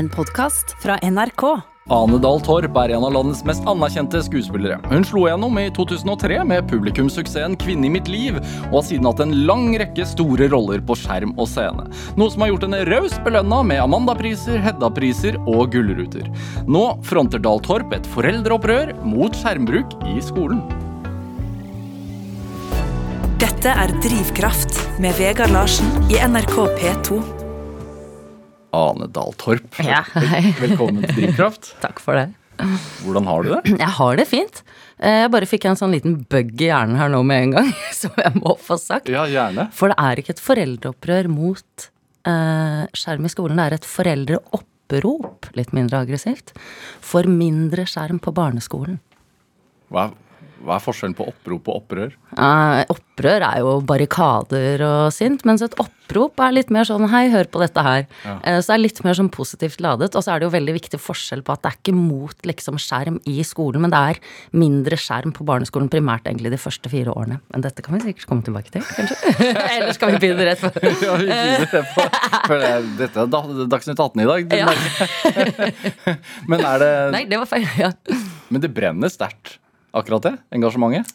En podkast fra NRK. Ane Dahl Torp er en av landets mest anerkjente skuespillere. Hun slo gjennom i 2003 med publikumssuksessen 'Kvinne i mitt liv', og har siden hatt en lang rekke store roller på skjerm og scene. Noe som har gjort henne raust belønna med Amanda-priser, Hedda-priser og Gullruter. Nå fronter Dahl Torp et foreldreopprør mot skjermbruk i skolen. Dette er Drivkraft med Vegard Larsen i NRK P2. Ane Dahl Torp, Ja, hei. velkommen til Drivkraft. Takk for det. Hvordan har du det? Jeg har det fint. Eh, Jeg bare fikk en sånn liten bug i hjernen her nå med en gang, som jeg må få sagt. Ja, gjerne. For det er ikke et foreldreopprør mot uh, skjerm i skolen, det er et foreldreopprop, litt mindre aggressivt, for mindre skjerm på barneskolen. Er, hva er forskjellen på opprop og opprør? Eh, opprør er jo barrikader og sint, mens et opprop er litt mer sånn hei, hør på dette her. Eh, så det er litt mer sånn positivt ladet. Og så er det jo veldig viktig forskjell på at det er ikke mot liksom skjerm i skolen, men det er mindre skjerm på barneskolen primært egentlig de første fire årene. Men dette kan vi sikkert komme tilbake til, kanskje. Eller skal vi begynne rett på Ja, vi begynner det på, for dette er da- Dagsnytt 18 i dag. Ja. Men er det Nei, det var feil. Ja. Men det brenner sterkt, akkurat det? Engasjementet?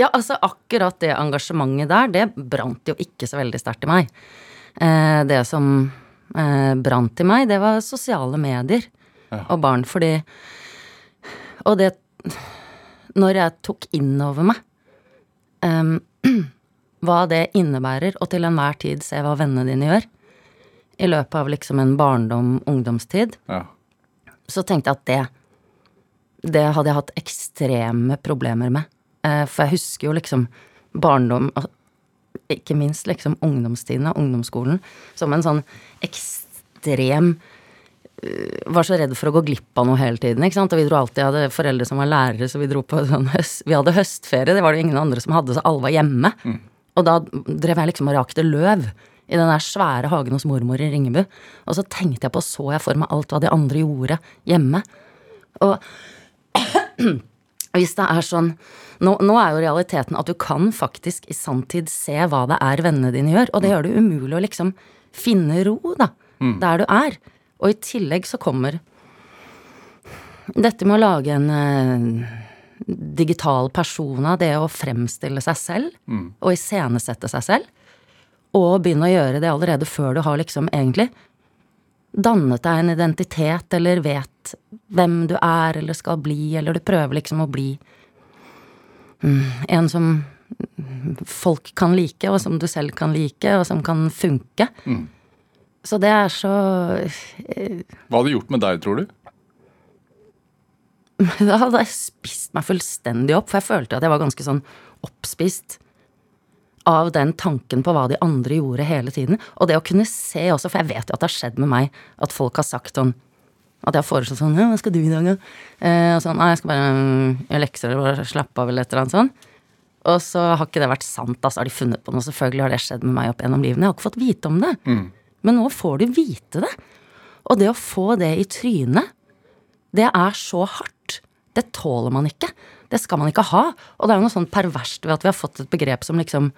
Ja, altså akkurat det engasjementet der, det brant jo ikke så veldig sterkt i meg. Eh, det som eh, brant i meg, det var sosiale medier og barn, fordi Og det Når jeg tok inn over meg eh, hva det innebærer å til enhver tid se hva vennene dine gjør, i løpet av liksom en barndom, ungdomstid, Ja. så tenkte jeg at det Det hadde jeg hatt ekstreme problemer med. Eh, For jeg husker jo liksom barndom, ikke minst liksom ungdomstiden og ungdomsskolen, som en sånn ekstrem eh, var så redd for å gå glipp av noe hele tiden. ikke sant? Og vi dro alltid, jeg hadde foreldre som var lærere, så vi dro på sånn høst, Vi hadde høstferie, det var det ingen andre som hadde, så alle var hjemme. Og da drev jeg liksom og rakte løv i den der svære hagen hos mormor i Ringebu. Og så tenkte jeg på, så jeg for meg alt hva de andre gjorde hjemme. Og hvis det er sånn nå, nå er jo realiteten at du kan faktisk i sanntid se hva det er vennene dine gjør, og det gjør det umulig å liksom finne ro, da, der du er. Og i tillegg så kommer dette med å lage en eh, digital persona, det å fremstille seg selv og iscenesette seg selv, og begynne å gjøre det allerede før du har liksom egentlig dannet deg en identitet, eller vet hvem du er eller skal bli, eller du prøver liksom å bli mm, en som folk kan like, og som du selv kan like, og som kan funke. Så det er så Hva hadde det gjort med deg, tror du? Da hadde jeg spist meg fullstendig opp, for jeg følte at jeg var ganske sånn oppspist av den tanken på hva de andre gjorde hele tiden. Og det å kunne se også, for jeg vet jo at det har skjedd med meg, at folk har sagt sånn At jeg har foreslått sånn hva skal du i dag, da? Eh, og sånn Nei, jeg skal bare mm, gjøre lekser eller bare slappe av eller et eller annet sånn. Og så har ikke det vært sant, Altså, har de funnet på noe. Selvfølgelig har det skjedd med meg opp gjennom livene. Jeg har ikke fått vite om det. Men nå får du vite det. Og det å få det i trynet, det er så hardt. Det tåler man ikke. Det skal man ikke ha. Og det er jo noe sånn perverst ved at vi har fått et begrep som liksom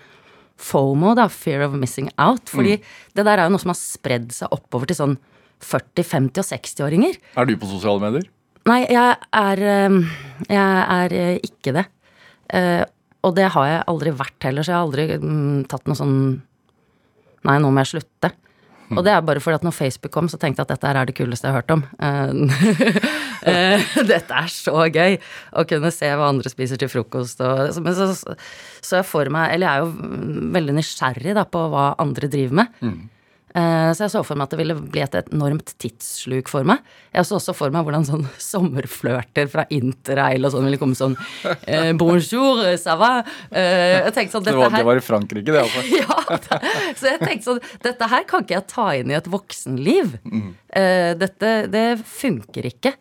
FOMO, da, fear of missing out. Fordi det der er jo noe som har spredd seg oppover til sånn 40-, 50- og 60-åringer. Er du på sosiale medier? Nei, jeg er eh, Jeg er eh, ikke det. Eh, Og det har jeg aldri vært heller, så jeg har aldri mm, tatt noe sånn Nei, nå må jeg slutte. Og det er bare fordi at når Facebook kom, så tenkte jeg at dette her er det kuleste jeg har hørt om. Eh, dette er så gøy! Å kunne se hva andre spiser til frokost og så- Men så, så jeg for meg Eller jeg er jo mm, veldig nysgjerrig da på hva andre driver med. Eh, Så jeg så for meg at det ville bli et enormt tidssluk for meg. Jeg så også for meg hvordan sånn sommerflørter fra interrail og sånn ville komme sånn eh, Bonjour, ça va? Eh, Jeg tenkte sånn, Det dette var, det var i Frankrike, det, altså. ja, da- så jeg tenkte sånn Dette her kan ikke jeg ta inn i et voksenliv. Eh, dette det funker ikke.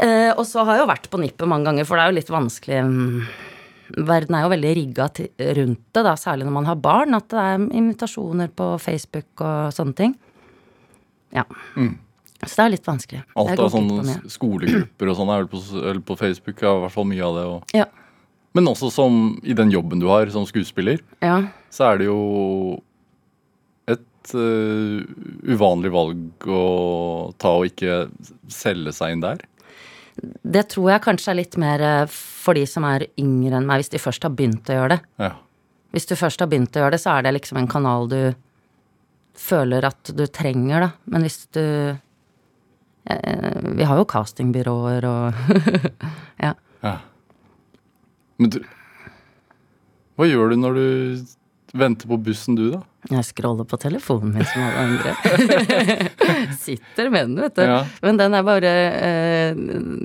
Eh, og så har jeg jo vært på nippet mange ganger, for det er jo litt vanskelig mm, Verden er jo veldig rigga rundt det, da, særlig når man har barn, at det er invitasjoner på Facebook og sånne ting. Ja. Så det er litt vanskelig. Alt av sånne skolegrupper og sånn er vel på, på Facebook. Ja, I hvert fall mye av det. Og. Ja. Men også som i den jobben du har som skuespiller, ja. så er det jo et uh, uvanlig valg å ta og ikke selge seg inn der? Det tror jeg kanskje er litt mer eh, for de som er yngre enn meg, hvis de først har begynt å gjøre det. Ja. Hvis du først har begynt å gjøre det, så er det liksom en kanal du føler at du trenger, da. Men hvis du eh, Vi har jo castingbyråer og Ja. ja. Men du Hva gjør du når du venter på bussen, du, da? Jeg scroller på telefonen min som alle andre. Sitter med den, vet du. Ja. Men den er bare eh,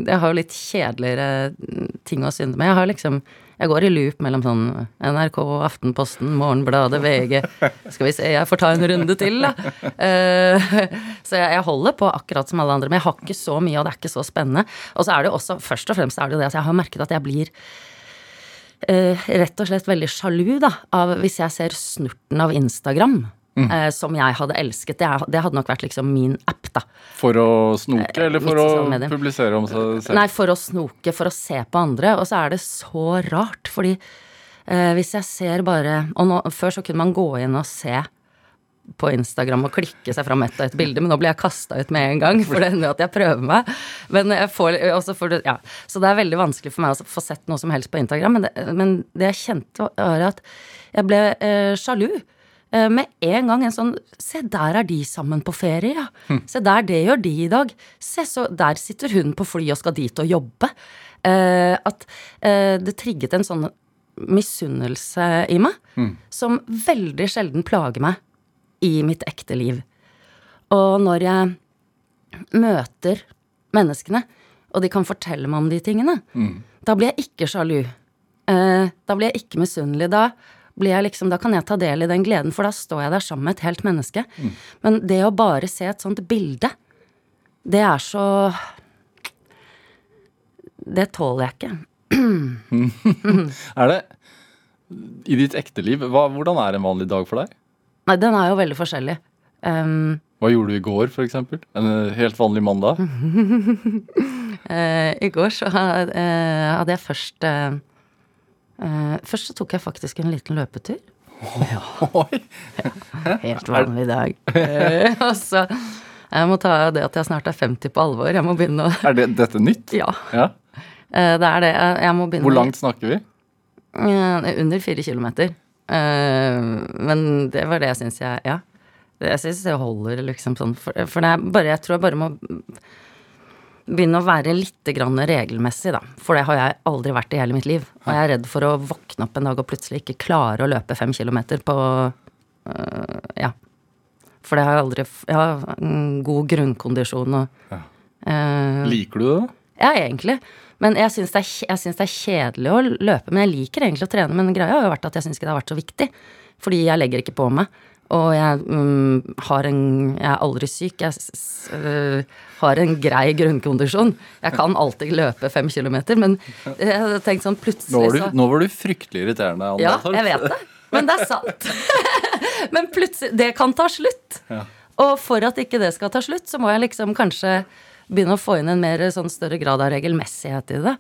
Jeg har jo litt kjedeligere ting å synde med. Jeg har liksom Jeg går i loop mellom sånn NRK, Aftenposten, Morgenbladet, VG Skal vi se, jeg får ta en runde til, da. Uh, så jeg, jeg holder på akkurat som alle andre, men jeg har ikke så mye, og det er ikke så spennende. Og så er det jo også, først og fremst er det jo det at jeg har merket at jeg blir rett og slett veldig sjalu, da, av hvis jeg ser snurten av Instagram. Mm. som jeg hadde elsket. Det, hadde nok vært liksom min app, da. For å snoke, eller for å publisere om seg selv? Nei, for å snoke, for å se på andre. Og så er det så rart, fordi eh, hvis jeg ser bare Og nå, før så kunne man gå inn og se på Instagram og klikke seg fram ett og ett bilde, men nå blir jeg kasta ut med en gang, for det hender at jeg prøver meg. Men jeg får, også får ja. Så det er veldig vanskelig for meg å få sett noe som helst på Instagram. Men det, men det jeg kjente, var at jeg ble eh, sjalu. Eh, Med en gang en sånn Se, der er de sammen på ferie, ja. Se der, det gjør de i dag. Se, så der sitter hun på fly og skal dit og jobbe. Eh, at eh, det trigget en sånn misunnelse i meg som veldig sjelden plager meg i mitt ekte liv. Og når jeg møter menneskene, og de kan fortelle meg om de tingene, da blir jeg ikke sjalu. Eh, da blir jeg ikke misunnelig. Da blir jeg liksom, da kan jeg ta del i den gleden, for da står jeg der sammen med et helt menneske. Men det å bare se et sånt bilde, det er så Det tåler jeg ikke. Er det I ditt ekte liv, hva, hvordan er en vanlig dag for deg? Nei, den er jo veldig forskjellig. Um, Hva gjorde du i går, f.eks.? En eh, helt vanlig mandag? uh, I går så eh, hadde jeg først uh, eh, Først så tok jeg faktisk en liten løpetur. Ja. Helt vanlig dag. Eh, og så Jeg må ta det at jeg snart er 50 på alvor. Jeg må begynne å Er det, dette nytt? Ja, Ja. eh, det er det. Jeg må begynne Hvor langt snakker vi? Eh, Under fire kilometer. Eh, men det var det jeg syns jeg Ja. Jeg syns det holder, liksom sånn. For, for det er bare, jeg tror jeg bare må begynne å være litt grann regelmessig, da. For det har jeg aldri vært i hele mitt liv. Og jeg er redd for å våkne opp en dag og plutselig ikke klare å løpe fem kilometer på øh, Ja. For det har jeg aldri Jeg har en god grunnkondisjon og Ja. øh, Liker du det? ja, egentlig. Men jeg syns det, det er kjedelig å løpe. Men jeg liker egentlig å trene. Men greia har jo vært at jeg syns ikke det har vært så viktig. Fordi jeg legger ikke på meg. Og jeg mm, har en Jeg er aldri syk. Jeg øh, har en grei grunnkondisjon. Jeg kan alltid løpe fem kilometer, men jeg hadde tenkt sånn Nå plutselig var du, så nå var du fryktelig irriterende, Anna. Ja, jeg vet det. Men det er sant. men plutselig Det kan ta slutt. Ja. Og for at ikke det skal ta slutt, så må jeg liksom kanskje begynne å få inn en mer sånn større grad av regelmessighet i det.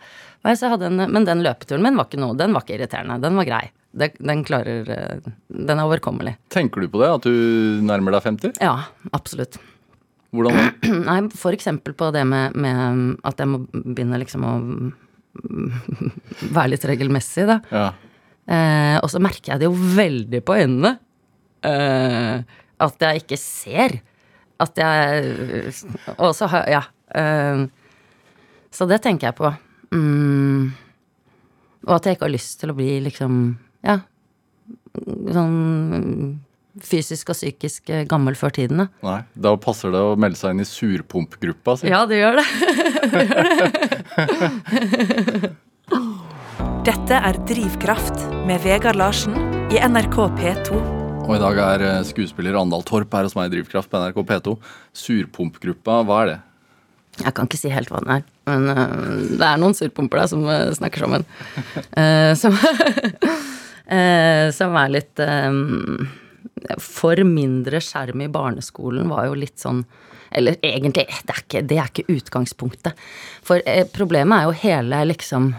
En, men den løpeturen min var ikke noe, den var ikke irriterende. Den var grei. Den, den klarer eh, Den er overkommelig. Tenker du på det, at du nærmer deg 50? Ja, absolutt. Hvordan da? Nei, for eksempel på det med, med at jeg må begynne liksom å være litt regelmessig, da. Ja. Eh, og så merker jeg det jo veldig på øynene. Eh, at jeg ikke ser. At jeg Og så har Ja. Eh, så det tenker jeg på. Mm, og at jeg ikke har lyst til å bli liksom Ja. Sånn fysisk og psykisk eh, gammel før tiden, da. Nei, da passer det å melde seg inn i surpumpgruppa si. Ja, det gjør det. Dette er Drivkraft med Vegard Larsen i NRK P2. Og i dag er eh, skuespiller Andal Torp her hos meg i Drivkraft på NRK P2. Surpumpgruppa, hva er det? Jeg kan ikke si helt hva den er, men uh, det er noen surpumper der som uh, snakker sammen. Uh, som, som er litt For mindre skjerm i barneskolen var jo litt sånn Eller egentlig, det er ikke, det er ikke utgangspunktet. For problemet er jo hele liksom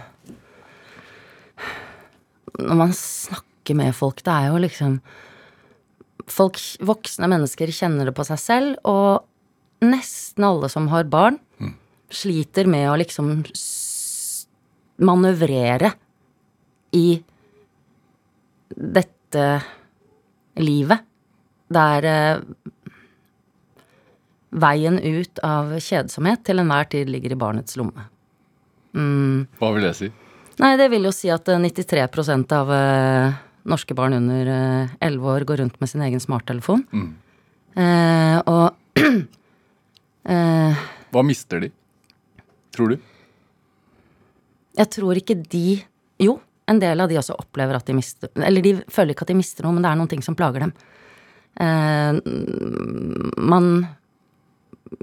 Når man snakker med folk, det er jo liksom folk, voksne mennesker kjenner det på seg selv, og nesten alle som har barn, sliter med å liksom manøvrere i dette livet, der eh, veien ut av kjedsomhet til enhver tid ligger i barnets lomme. Hva vil det si? Nei, det vil jo si at eh, 93 av eh, norske barn under eh, 11 år går rundt med sin egen smarttelefon. Eh, og eh, Hva mister de? Tror du? jeg tror ikke de Jo, en del av de også opplever at de mister Eller de føler ikke at de mister noe, men det er noen ting som plager dem. Eh, man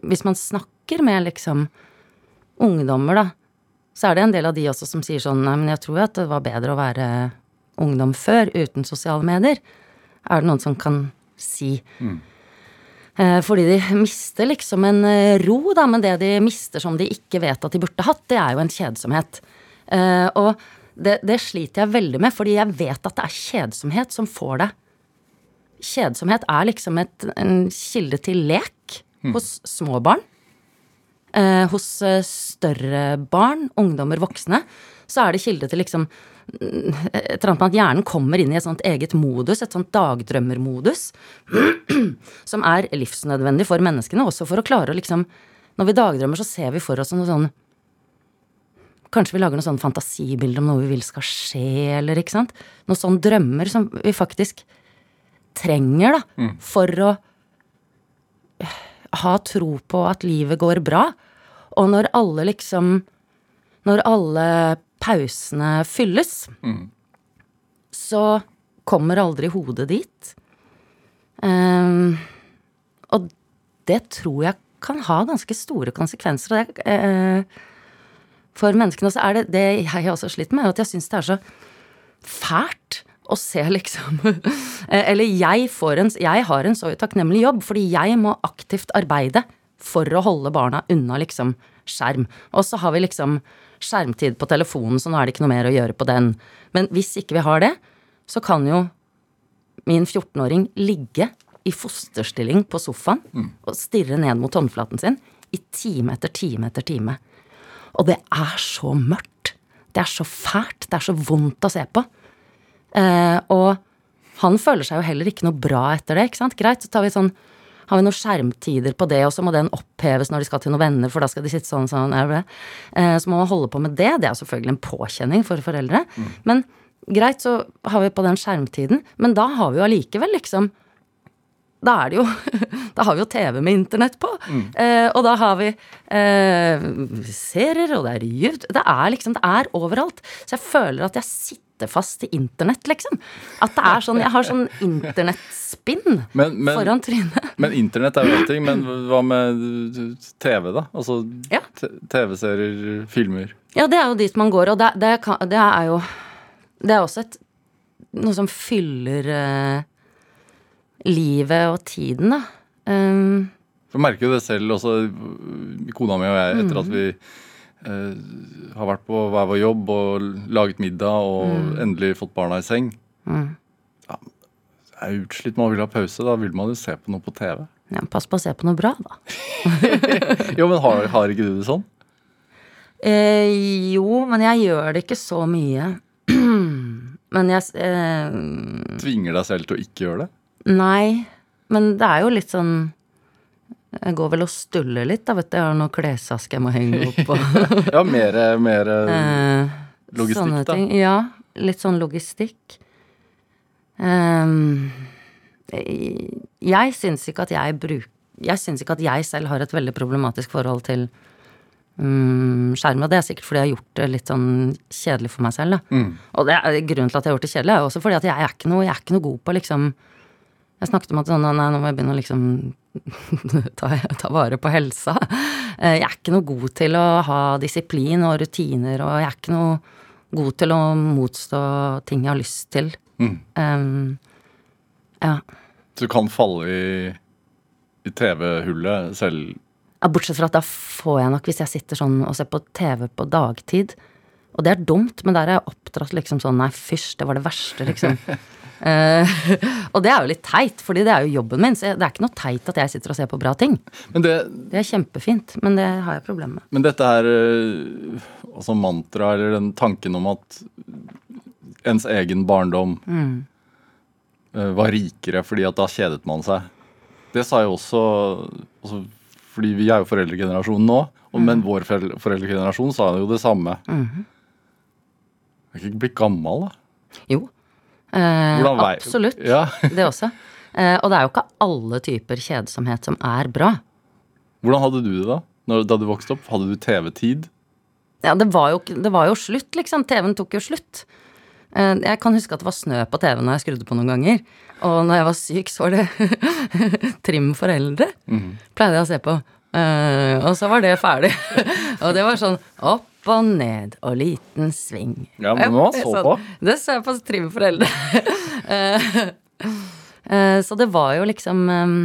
Hvis man snakker med liksom ungdommer, da, så er det en del av de også som sier sånn Nei, men jeg tror jo at det var bedre å være ungdom før, uten sosiale medier. Er det noen som kan si. Eh, fordi de mister liksom en eh, ro, da, men det de mister som de ikke vet at de burde hatt, det er jo en kjedsomhet. Eh, og det, det sliter jeg veldig med, fordi jeg vet at det er kjedsomhet som får det. Kjedsomhet er liksom et, en kilde til lek hos små barn. Eh, hos eh, større barn, ungdommer, voksne, så er det kilde til liksom mm, et eller annet med at hjernen kommer inn i et sånt eget modus, et sånt dagdrømmermodus, som er livsnødvendig for menneskene, også for å klare å liksom Når vi dagdrømmer, så ser vi for oss noe sånn Kanskje vi lager noen sånne fantasibilder om noe vi vil skal skje, eller ikke sant? Noen sånne drømmer som vi faktisk trenger, da, for å ha tro på at livet går bra. Og når alle liksom Når alle pausene fylles, så kommer aldri hodet dit. Um, og det tror jeg kan ha ganske store konsekvenser. Og det, uh, for menneskene. også er det det jeg har også slitt med, at jeg syns det er så fælt å se liksom eh, Eller jeg, får en, jeg har en så takknemlig jobb, fordi jeg må aktivt arbeide for å holde barna unna liksom skjerm. Og så har vi liksom skjermtid på telefonen, så nå er det ikke noe mer å gjøre på den. Men hvis ikke vi har det, så kan jo min 14-åring ligge i fosterstilling på sofaen og stirre ned mot håndflaten sin i time etter time etter time. Og det er så mørkt. Det er så fælt. Det er så vondt å se på. Eh, og han føler seg jo heller ikke noe bra etter det. ikke sant? Greit, så tar vi sånn har vi noen skjermtider på det, og så må den oppheves når de skal til noen venner, for da skal de sitte sånn sånn. er det. Eh, så må man holde på med det. Det er selvfølgelig en påkjenning for foreldre. Men greit, så har vi på den skjermtiden. Men da har vi jo allikevel liksom da er det jo Da har vi jo TV med internett på. Eh, og da har vi eh, serier, og det er YouTube Det er liksom Det er overalt. Så jeg føler at jeg sitter fast i internett, liksom. At det er sånn Jeg har sånn internettspinn foran trynet. Men internett er jo én ting, men hva med TV, da? Altså Ja. TV-serier, filmer. Ja, det er jo dit man går, og det, det, kan, det er jo Det er også et noe som fyller eh, livet og tiden, da. Um, jeg merker jo det selv også, kona mi og jeg, etter at vi eh, har vært på hver vår jobb og laget middag og endelig fått barna i seng. Ja, jeg er utslitt, man vil ha pause. Da vil man jo se på noe på TV. ja, pass på å se på noe bra, da. Jo, men har, har ikke du det sånn? Eh, jo, men jeg gjør det ikke så mye. men jeg eh, Tvinger deg selv til å ikke gjøre det? Nei, men det er jo litt sånn Jeg går vel og stuller litt, da, vet du. Jeg har noen klesask jeg må henge opp på. Ja, mer, mer Eh, Logistikk, sånne da. ting. Ja, litt sånn logistikk. Um, jeg- syns ikke at jeg bruk... Jeg syns ikke at jeg selv har et veldig problematisk forhold til um, skjerm. Og det er sikkert fordi jeg har gjort det litt sånn kjedelig for meg selv. Da. Mm. Og det grunnen til at jeg har gjort det kjedelig, er også fordi at jeg er ikke noe, jeg er ikke noe god på liksom Jeg snakket om at sånn, nei, nå må jeg begynne å liksom ta, ta vare på helsa. Eh, Jeg er ikke noe god til å ha disiplin og rutiner, og jeg er ikke noe god til å motstå ting jeg har lyst til. Mm. Um, ja. Så du kan falle i, i TV-hullet selv Ja, Bortsett fra at da får jeg nok, hvis jeg sitter sånn og ser på TV på dagtid Og det er dumt, men der er jeg oppdratt liksom sånn Nei, fysj, det var det verste, liksom. Eh, og det er jo litt teit, fordi det er jo jobben min. Så det er ikke noe teit at jeg sitter og ser på bra ting. Men, det, Det er kjempefint, men det har jeg problemer med. men dette her eh, altså mantra, eller den tanken om at ens egen barndom eh, var rikere fordi at da kjedet man seg. Det sa jo også altså, Fordi vi er jo foreldregenerasjonen nå, og, men vår foreldregenerasjon sa jo det samme. Jeg er ikke blitt gammel, da. Jo. Eh, absolutt. Ja. Det også. Eh, og det er jo ikke alle typer kjedsomhet som er bra. Hvordan hadde du det da? Når, da du vokste opp? Hadde du TV-tid? Ja, det var jo, det var jo slutt, liksom. TV-en tok jo slutt. Eh, Jeg kan huske at det var snø på TV når jeg skrudde på noen ganger. Og når jeg var syk, så var det Trim foreldre. Pleide jeg å se på. Eh, og så var det ferdig. og det var sånn opp og ned og liten sving. Ja, men nå så på? Det så jeg på Trim foreldre. Eh, eh, så det var jo liksom eh,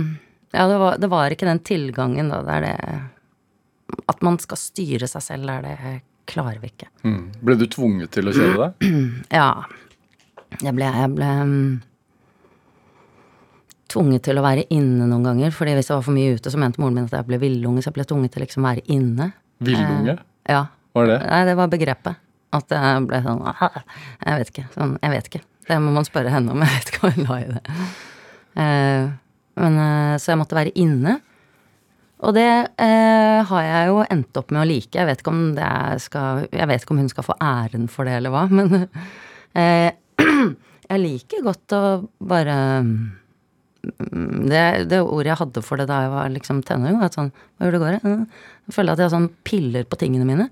Ja, det var, det var ikke den tilgangen, da. Det er det At man skal styre seg selv, er det klarer vi ikke. Mm. Ble du tvunget til å kjøre det? Ja. Jeg ble, jeg ble mm, tvunget til å være inne noen ganger. fordi hvis jeg var for mye ute, så mente moren min at jeg ble villunge. Så jeg ble tvunget til liksom å være inne. Villunge? Ja. Var det? Nei, det var begrepet. At jeg ble sånn Jeg vet ikke. Sånn, jeg vet ikke. Det må man spørre henne om. Jeg vet ikke hva hun la i det. Eh, men, eh, så jeg måtte være inne. Og det eh, har jeg jo endt opp med å like. Jeg vet ikke om det er skal Jeg vet ikke om hun skal få æren for det, eller hva, men eh, jeg liker godt å bare mm, det, det ordet jeg hadde for det da jeg var liksom tenåring, var sånn Hva gjør det går? Jeg føler at jeg har sånn piller på tingene mine.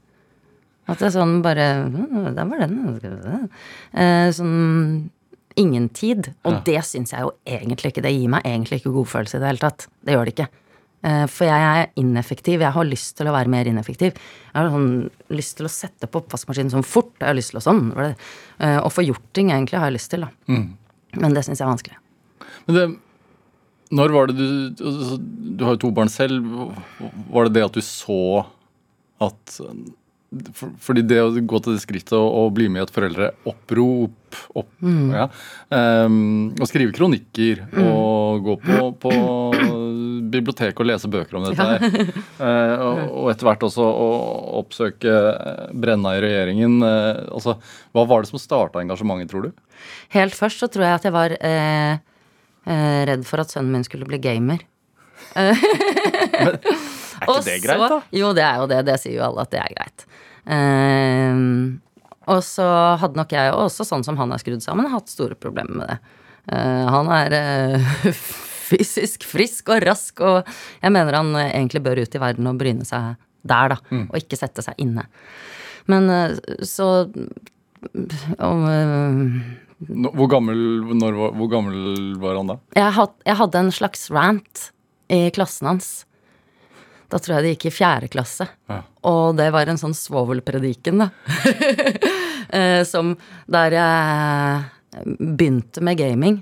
At det er sånn bare «Å, Der var den. skal vi se». Eh, sånn ingen tid. Og Ja. det syns jeg jo egentlig ikke. Det gir meg egentlig ikke godfølelse i det hele tatt. Det gjør det ikke. Eh, For jeg er ineffektiv. Jeg har lyst til å være mer ineffektiv. Jeg har sånn lyst til å sette på oppvaskmaskinen sånn fort. Jeg har lyst til å sånn. Eh, Og få gjort ting egentlig har jeg lyst til, da. Mm. Men det syns jeg er vanskelig. Men det, når var det du altså, Du har jo to barn selv. Var det det at du så at for, Fordi det å gå til det skrittet og, og bli med i et foreldreopprop opp, ja, um, Og skrive kronikker og gå på, på biblioteket og lese bøker om dette her. uh, og, og etter hvert også å oppsøke eh, Brenna i regjeringen. Uh, altså, hva var det som starta engasjementet, tror du? Helt først så tror jeg at jeg var uh, redd for at sønnen min skulle bli gamer. Er ikke det greit, da? Jo, det er jo det. Det sier jo alle at det er greit. Eh, og så hadde nok jeg også, sånn som han er skrudd sammen, hatt store problemer med det. Eh, han er eh, fysisk frisk og rask, og jeg mener han eh, egentlig bør ut i verden og bryne seg der, da. Mm. Og ikke sette seg inne. Men så om, Hvor gammel, når, hvor gammel var han da? jeg, had, jeg hadde en slags rant i klassen hans. Da tror jeg det gikk i fjerde klasse. Ja. Og det var en sånn svovelprediken, da. Eh, Som der jeg begynte med gaming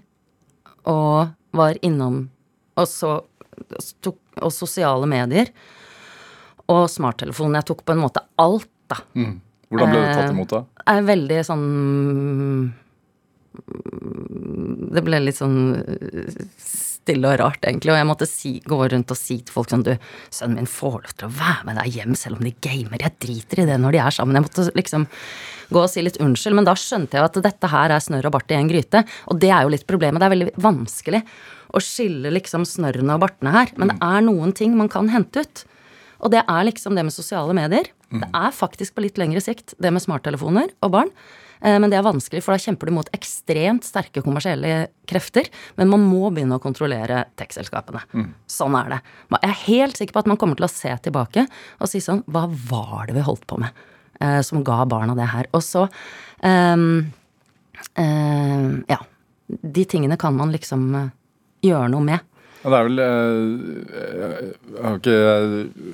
og var innom Og så Og sosiale medier. Og smarttelefonen. Jeg tok på en måte alt, da. Mm. Hvordan ble det tatt Eh, imot da? er veldig sånn Det ble litt sånn stille og rart, egentlig. Og jeg måtte si, gå rundt og si til folk sånn Du, sønnen min får lov til å være med deg hjem selv om de gamer. Jeg driter i det når de er sammen. Jeg måtte liksom gå og si litt unnskyld. Men da skjønte jeg at dette her er snørr og bart i en gryte. Og det er jo litt problemet. Det er veldig vanskelig å skille liksom snørrene og bartene her. Men det er noen ting man kan hente ut. Og det er liksom det med sosiale medier. Det er faktisk på litt lengre sikt det med smarttelefoner og barn. Eh, Men det er vanskelig, for da kjemper du mot ekstremt sterke kommersielle krefter. Men man må begynne å kontrollere tech-selskapene. Sånn er det. Jeg er helt sikker på at man kommer til å se tilbake og si sånn Hva var det vi holdt på med eh, som ga barna det her? Og så um, um, Ja. De tingene kan man liksom gjøre noe med. Ja, det er vel eh, Jeg har ikke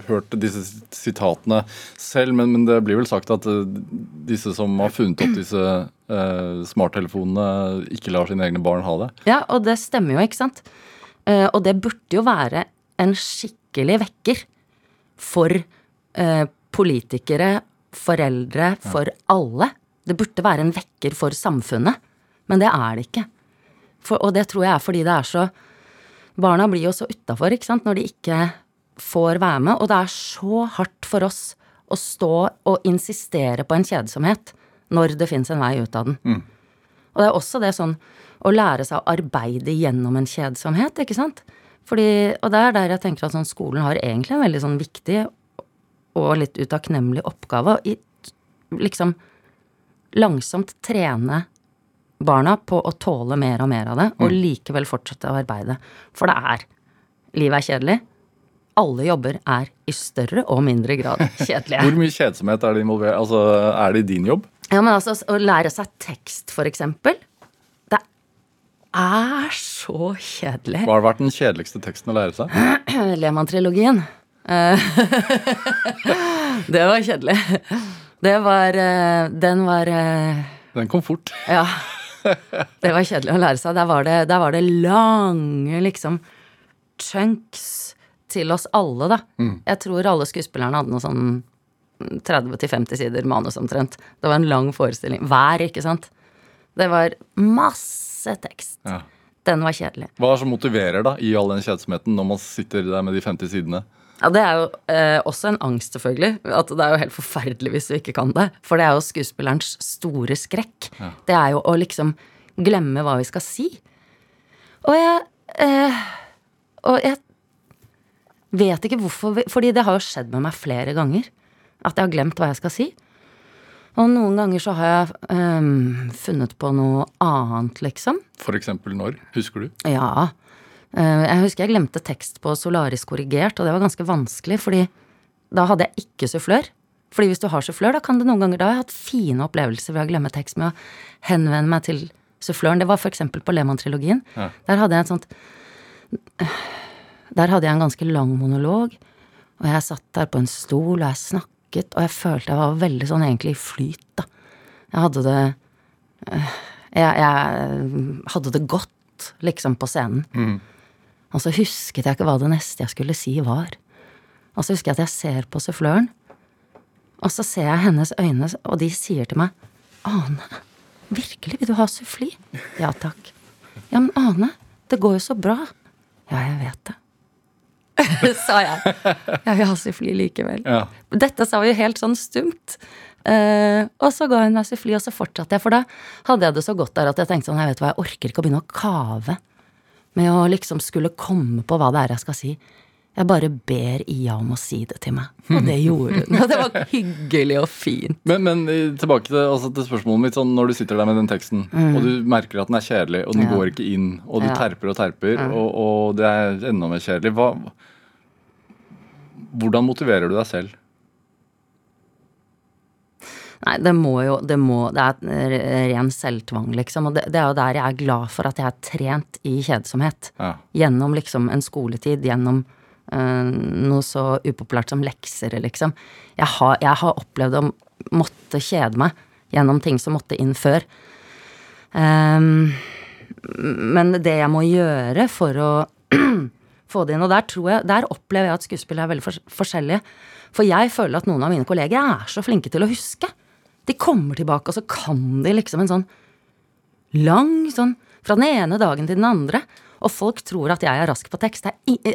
hørt disse sitatene selv, men, men det blir vel sagt at eh, disse som har funnet opp disse eh, smarttelefonene, ikke lar sine egne barn ha det. Ja, og det stemmer jo, ikke sant? Eh, og det burde jo være en skikkelig vekker for eh, politikere, foreldre, for alle. Det burde være en vekker for samfunnet, men det er det ikke. For, og det tror jeg er fordi det er så Barna blir jo så utafor, når de ikke får være med. Og det er så hardt for oss å stå og insistere på en kjedsomhet når det fins en vei ut av den. Og det er også det sånn å lære seg å arbeide gjennom en kjedsomhet, ikke sant. Fordi, og det er der jeg tenker at sånn, skolen har egentlig en veldig sånn viktig og litt utakknemlig oppgave. å liksom langsomt trene barna på å tåle mer og mer av det, og likevel fortsette å arbeide. For det er Livet er kjedelig. Alle jobber er i større og mindre grad kjedelige. Hvor mye kjedsomhet er det involvert? Altså, er det i din jobb? Ja, men altså, å lære seg tekst, for eksempel. Det er så kjedelig. Hva har vært den kjedeligste teksten å lære seg? Lehmann-trilogien. Eh, det var kjedelig. Det var eh, Den var eh, Den kom fort. Ja. Det var kjedelig å lære seg. Der var det, der var det lange, liksom, chunks til oss alle, da. Jeg tror alle skuespillerne hadde noe sånn 30-50 sider manus omtrent. Det var en lang forestilling. Hver, ikke sant? Det var masse tekst. Ja. Den var kjedelig. Hva er det som motiverer da, i all den kjedsomheten når man sitter der med de 50 sidene? Ja, Det er jo eh, også en angst, selvfølgelig. At det er jo helt forferdelig hvis du ikke kan det. For det er jo skuespillerens store skrekk. Det er jo å liksom glemme hva vi skal si. Og jeg eh, Og jeg vet ikke hvorfor vi, Fordi det har jo skjedd med meg flere ganger. At jeg har glemt hva jeg skal si. Og noen ganger så har jeg eh, funnet på noe annet, liksom. For eksempel når? Husker du? Ja. Eh, Jeg husker jeg glemte tekst på Solaris korrigert, og det var ganske vanskelig, fordi da hadde jeg ikke sufflør. Fordi hvis du har sufflør, da kan det noen ganger Da har jeg hatt fine opplevelser ved å glemme tekst med å henvende meg til suffløren. Det var eksempel på Lehmann-trilogien. Ja. Der hadde jeg et sånt Der hadde jeg en ganske lang monolog, og jeg satt der på en stol, og jeg snakket, og jeg følte jeg var veldig sånn egentlig i flyt, da. Jeg hadde det eh, jeg, jeg hadde det godt, liksom, på scenen. Og så husket jeg ikke hva det neste jeg skulle si, var. Og så husker jeg at jeg ser på suffløren, og så ser jeg hennes øyne, og de sier til meg Ane, virkelig, vil du ha suffli? Ja takk. Ja, men Ane, det går jo så bra. Ja, jeg vet det. sa jeg. Jeg vil ha suffli likevel. Ja. Dette sa vi jo helt sånn stumt. Uh, og så ga hun meg suffli, og så fortsatte jeg. For da hadde jeg det så godt der at jeg tenkte sånn, jeg vet hva, jeg orker ikke å begynne å kave med å liksom skulle komme på hva det er jeg skal si. Jeg bare ber Ia om å si det til meg. Og det gjorde hun. Og det var hyggelig og fint. Men, men eh, tilbake til, altså, til spørsmålet mitt. Sånn, når du sitter der med den teksten, og du merker at den er kjedelig, og den Mm. Ja. går ikke inn, og du Ja. terper og terper, og, og det er enda mer kjedelig, hva, hvordan motiverer du deg selv? Nei, det må jo Det, må, det er ren selvtvang, liksom. Og det, det er jo der jeg er glad for at jeg er trent i kjedsomhet. Ja. Gjennom liksom en skoletid, gjennom øh, noe så upopulært som lekser, liksom. Jeg har, jeg har opplevd å måtte kjede meg gjennom ting som måtte inn før. Um, men det jeg må gjøre for å få det inn, og der tror jeg, der opplever jeg at skuespillere er veldig fors- forskjellige. For jeg føler at noen av mine kolleger er så flinke til å huske. De kommer tilbake, og så kan de liksom en sånn lang sånn fra den ene dagen til den andre. Og folk tror at jeg er rask på tekst.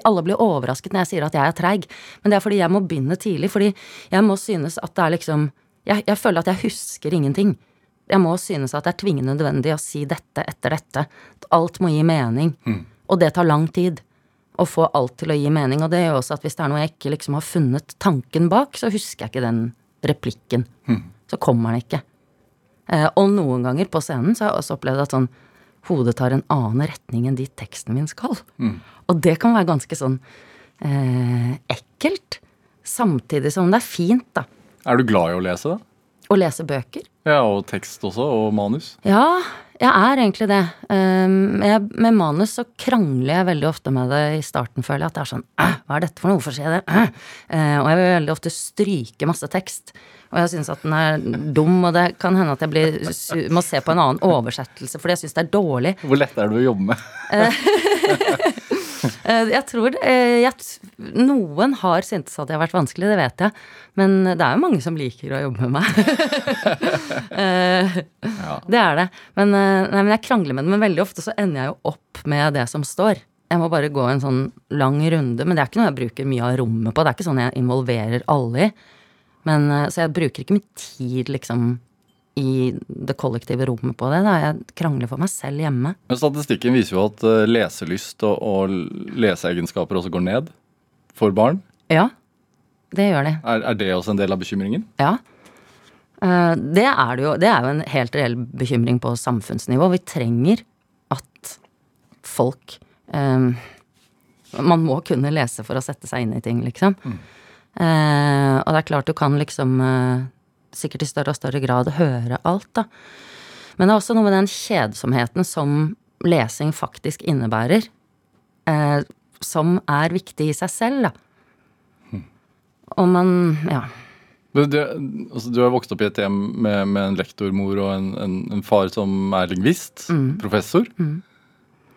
Alle blir overrasket når jeg sier at jeg er treig. Men det er fordi jeg må begynne tidlig. Fordi jeg må synes at det er liksom Jeg, jeg føler at jeg husker ingenting. Jeg må synes at det er tvingende nødvendig å si dette etter dette. Alt må gi mening. Og det tar lang tid. Å få alt til å gi mening. Og det gjør også at hvis det er noe jeg ikke liksom har funnet tanken bak, så husker jeg ikke den replikken. Så kommer den ikke. Eh, og noen ganger på scenen så har jeg også opplevd at sånn hodet tar en annen retning enn dit teksten min skal. Og det kan være ganske sånn eh, ekkelt. Samtidig som det er fint, da. Er du glad i å lese, da? Å lese bøker. Ja, og tekst også, og manus? Ja, jeg er egentlig det. Um, jeg, med manus så krangler jeg veldig ofte med det i starten, føler jeg. At det er sånn Hva er dette for noe? Hvorfor skjer det? Æ?» Eh, og jeg vil veldig ofte stryke masse tekst. Og jeg syns at den er dum, og det kan hende at jeg blir, må se på en annen oversettelse fordi jeg syns det er dårlig. Hvor lett er det å jobbe med? Eh, Jeg tror eh, jeg, Noen har syntes at jeg har vært vanskelig, det vet jeg. Men det er jo mange som liker å jobbe med meg. Eh, Det er det. Men, nei, men jeg krangler med det. Men veldig ofte så ender jeg jo opp med det som står. Jeg må bare gå en sånn lang runde. Men det er ikke noe jeg bruker mye av rommet på. Det er ikke sånn jeg involverer alle i. Men, så jeg bruker ikke mye tid, liksom, i det kollektive rommet på det. Da. Jeg krangler for meg selv hjemme. Men statistikken viser jo at eh, leselyst og, og leseegenskaper også går ned for barn. Ja, det gjør det. Er, er det også en del av bekymringen? Ja. Eh, Det er det jo. Det er jo en helt reell bekymring på samfunnsnivå. Vi trenger at folk um, Man må kunne lese for å sette seg inn i ting, liksom. Eh, og det er klart du kan liksom eh, sikkert i større og større grad høre alt, da. Men det er også noe med den kjedsomheten som lesing faktisk innebærer, eh, som er viktig i seg selv, da. Og man Ja. Du, du, altså, du har vokst opp i et hjem med, med en lektormor og en, en, en far som er lingvist, professor.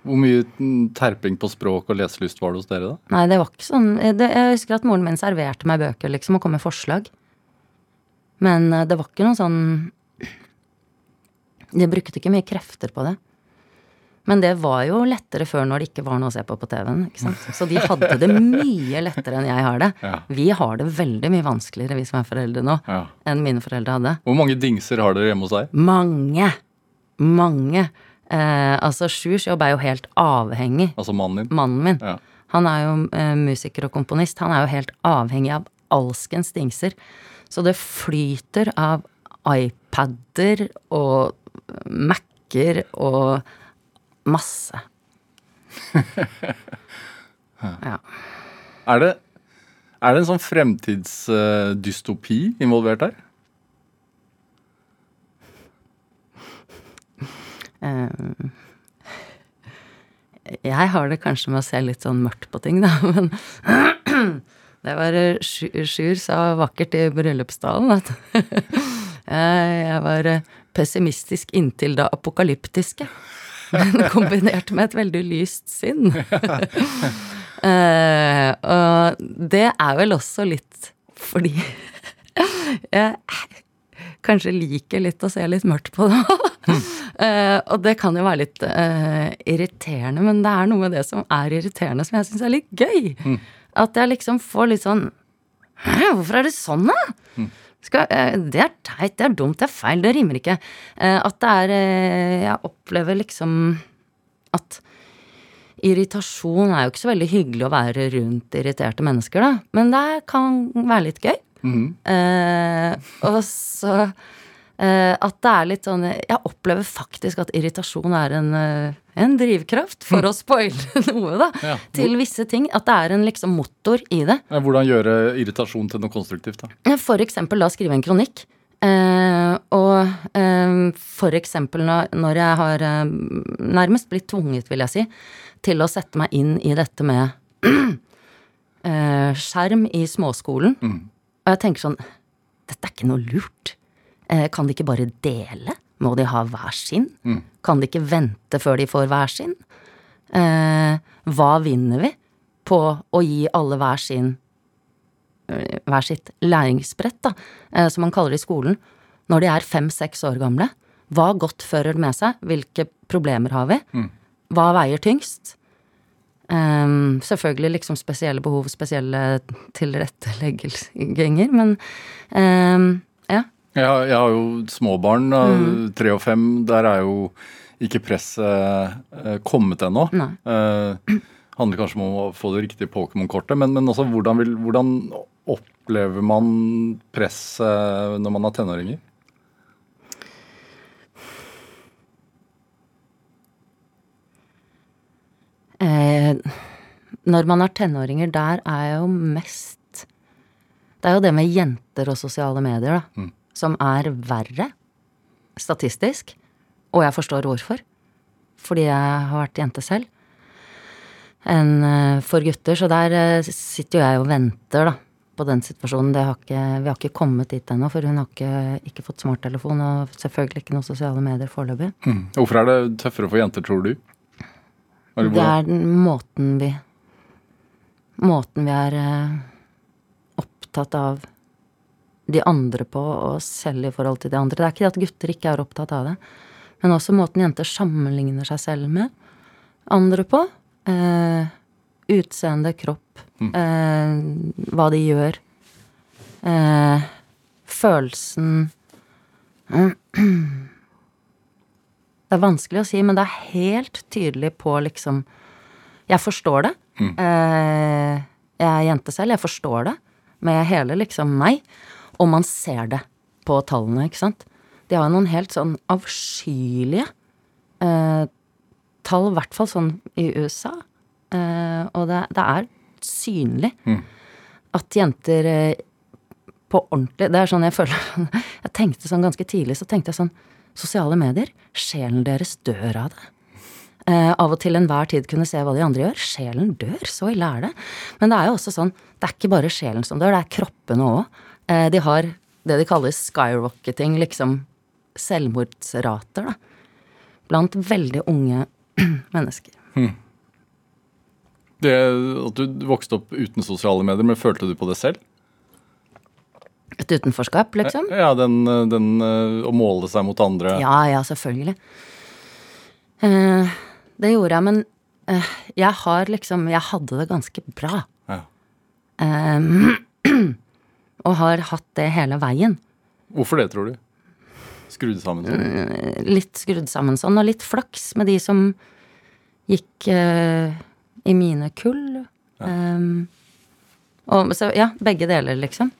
Hvor mye mm, terping på språk og leselyst var det hos dere da? Nei, det var ikke sånn det, Jeg husker at moren min serverte meg bøker, liksom, og kom med forslag. Men eh, det var ikke noe sånn De brukte ikke mye krefter på det. Men det var jo lettere før når det ikke var noe å se på på TV-en. Så de hadde det mye lettere enn jeg har det. Ja. Vi har det veldig mye vanskeligere, vi som er foreldre nå, Ja. enn mine foreldre hadde. Hvor mange dingser har dere hjemme hos deg? Mange. Mange. Eh, altså, Sjurs jobb er jo helt avhengig Altså mannen din? mannen min. Ja. Han er jo eh, musiker og komponist. Han er jo helt avhengig av alskens dingser. Så det flyter av iPader og Mac-er og masse. ja. Er det, er det en sånn fremtidsdystopi involvert her? Eh, jeg har det kanskje med å se litt sånn mørkt på ting, da, men det var eh, Sj- Sjur sa vakkert i bryllupsdalen at jeg jeg var eh, pessimistisk inntil det apokalyptiske, men kombinert med et veldig lyst sinn. Eh, og det er vel også litt fordi jeg kanskje liker litt å se litt mørkt på det. Eh, og det kan jo være litt uh, irriterende, men det er noe med det som er irriterende som jeg syns er litt gøy. At jeg liksom får litt sånn Hæ, hvorfor er det sånn, da? Skal, eh, det er teit, det er dumt, det er feil, det rimer ikke. Eh, at det er eh, Jeg opplever liksom at irritasjon er jo ikke så veldig hyggelig å være rundt irriterte mennesker, da. Men det kan være litt gøy. Eh, og så at det er litt sånn Jeg opplever faktisk at irritasjon er en, eh, en drivkraft for å spoile noe, da. Ja. Til visse ting. At det er en liksom motor i det. Hvordan gjøre irritasjon til noe konstruktivt? da? For eksempel da skrive en kronikk. Uh, og uh, for eksempel når, når jeg har uh, nærmest blitt tvunget, vil jeg si, til å sette meg inn i dette med eh, skjerm i småskolen. Og jeg tenker sånn Dette er ikke noe lurt. Eh, kan de ikke bare dele? Må de ha hver sin? Kan de ikke vente før de får hver sin? Eh, hva vinner vi på å gi alle hver sin eh, hver sitt læringsbrett, da, eh, som man kaller det i skolen, når de er fem-seks år gamle. Hva godt fører det med seg? Hvilke problemer har vi? Hva veier tyngst? Um, selvfølgelig liksom spesielle behov, spesielle tilrettelegginger, men ja. Jeg har, jeg har jo småbarn, mm. tre og fem. Der er jo ikke presset eh, kommet ennå. Eh, handler kanskje om å få det riktige Pokémon-kortet, men, men også hvordan, vil, hvordan opplever man presset når man har tenåringer? Eh, når man har tenåringer, der er jo mest Det er jo det med jenter og sosiale medier, da, som er verre statistisk. Og jeg forstår hvorfor. Fordi jeg har vært jente selv. Enn eh, for gutter. Så der eh, sitter jo jeg og venter, da. På den situasjonen. Det har ikke, vi har ikke kommet dit ennå, for hun har ikke, ikke fått smarttelefon. Og selvfølgelig ikke noen sosiale medier foreløpig. Hvorfor er det tøffere for jenter, tror du? Det hvordan- er den måten vi måten vi er eh, opptatt av de andre på, og oss selv i forhold til de andre. Det er ikke det at gutter ikke er opptatt av det, men også måten jenter sammenligner seg selv med andre på. Eh, utseende, kropp, eh, hva de gjør. Eh, følelsen Det er vanskelig å si, men det er helt tydelig på liksom Jeg forstår det. Eh, jeg er jente selv, jeg forstår det med hele liksom meg. Og man ser det på tallene, ikke sant. De har jo noen helt sånn avskyelige eh, tall, i hvert fall sånn i USA. Eh, og det, det er synlig at jenter eh, på ordentlig Det er sånn jeg føler Jeg tenkte sånn ganske tidlig, så tenkte jeg sånn Sosiale medier, sjelen deres dør av det. Eh, av og til enhver tid kunne se hva de andre gjør. Sjelen dør, så ille er det. Men det er jo også sånn, det er ikke bare sjelen som dør, det er kroppene òg. Eh, de har det de kaller skyrocketing, liksom selvmordsrater, da. Blant veldig unge mennesker. Det At du vokste opp uten sosiale medier, men følte du på det selv? Et utenforskap, liksom. Ja, den, den eh, å måle seg mot andre. Ja, ja, selvfølgelig. Eh, det gjorde jeg, men eh, jeg har liksom Jeg hadde det ganske bra. Ja. Eh, og har hatt det hele veien. Hvorfor det, tror du? Skrudd sammen sånn? Eh, Litt skrudd sammen sånn, og litt flaks med de som gikk uh, i mine kull. Eh, og så, ja, begge deler, liksom.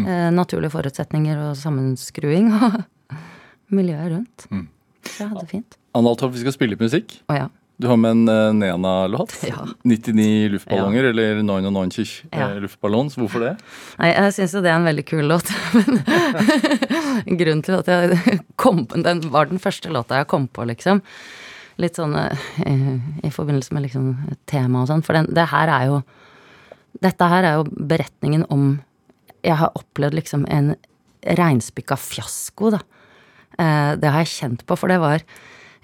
Eh, naturlige forutsetninger og sammenskruing og miljøet rundt. Så jeg hadde det fint. Analtorp, vi skal spille litt musikk. Å ja. Du har med en uh, Nena-låt. Ja. 99 luftballonger, eller 99 Ja. eh, luftballons. Hvorfor det? Nei, jeg syns jo det er en veldig kul låt. Men grunnen til at jeg kom på Den var den første låta jeg kom på, liksom. Litt sånn uh, i forbindelse med liksom tema og sånn. For den, det her er jo Dette her er jo beretningen om Jeg har opplevd liksom en reinspikka fiasko, da. Uh, det har jeg kjent på, for det var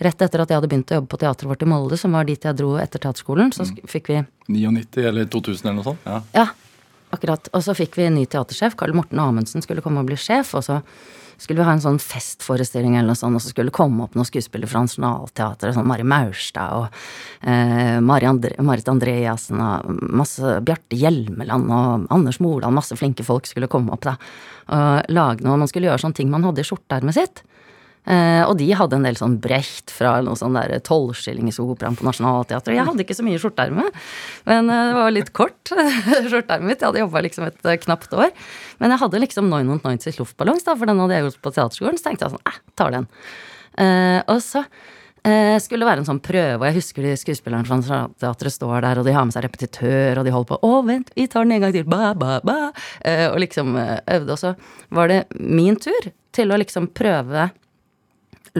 rett etter at jeg hadde begynt å jobbe på teatret vårt i Molde, som var dit jeg dro etter teaterskolen, så fikk vi 99 eller 2000 eller noe sånt? Ja. ja, akkurat. Og så fikk vi en ny teatersjef. Karl Morten Amundsen skulle komme og bli sjef. Og så skulle vi ha en sånn festforestilling eller noe sånt, og så skulle det komme opp noen skuespillere fra Nationaltheatret, sånn Mari Maurstad og eh, Mari Andre, Marit Andreassen og masse Bjarte Hjelmeland og Anders Moland, masse flinke folk skulle komme opp, da. Og lage noe. Man skulle gjøre sånne ting man hadde i skjorteermet sitt. Eh, og de hadde en del sånn Brecht fra noe sånn der tolvskillingsoperaen på Nationaltheatret. Jeg hadde ikke så mye skjorteerme, men eh, det var litt kort, skjorteermet mitt. Jeg hadde jobba liksom et eh, knapt år. Men jeg hadde liksom 990 luftballongs, da, for den hadde jeg gjort på teaterskolen. Så tenkte jeg sånn, eh, tar den. Og så skulle det være en sånn prøve, og jeg husker de skuespillerne fra teatret står der, og de har med seg repetitør, og de holder på 'Å, vent, vi tar den en gang til', ba, ba, ba. Og liksom øvde. Og så var det min tur til å liksom prøve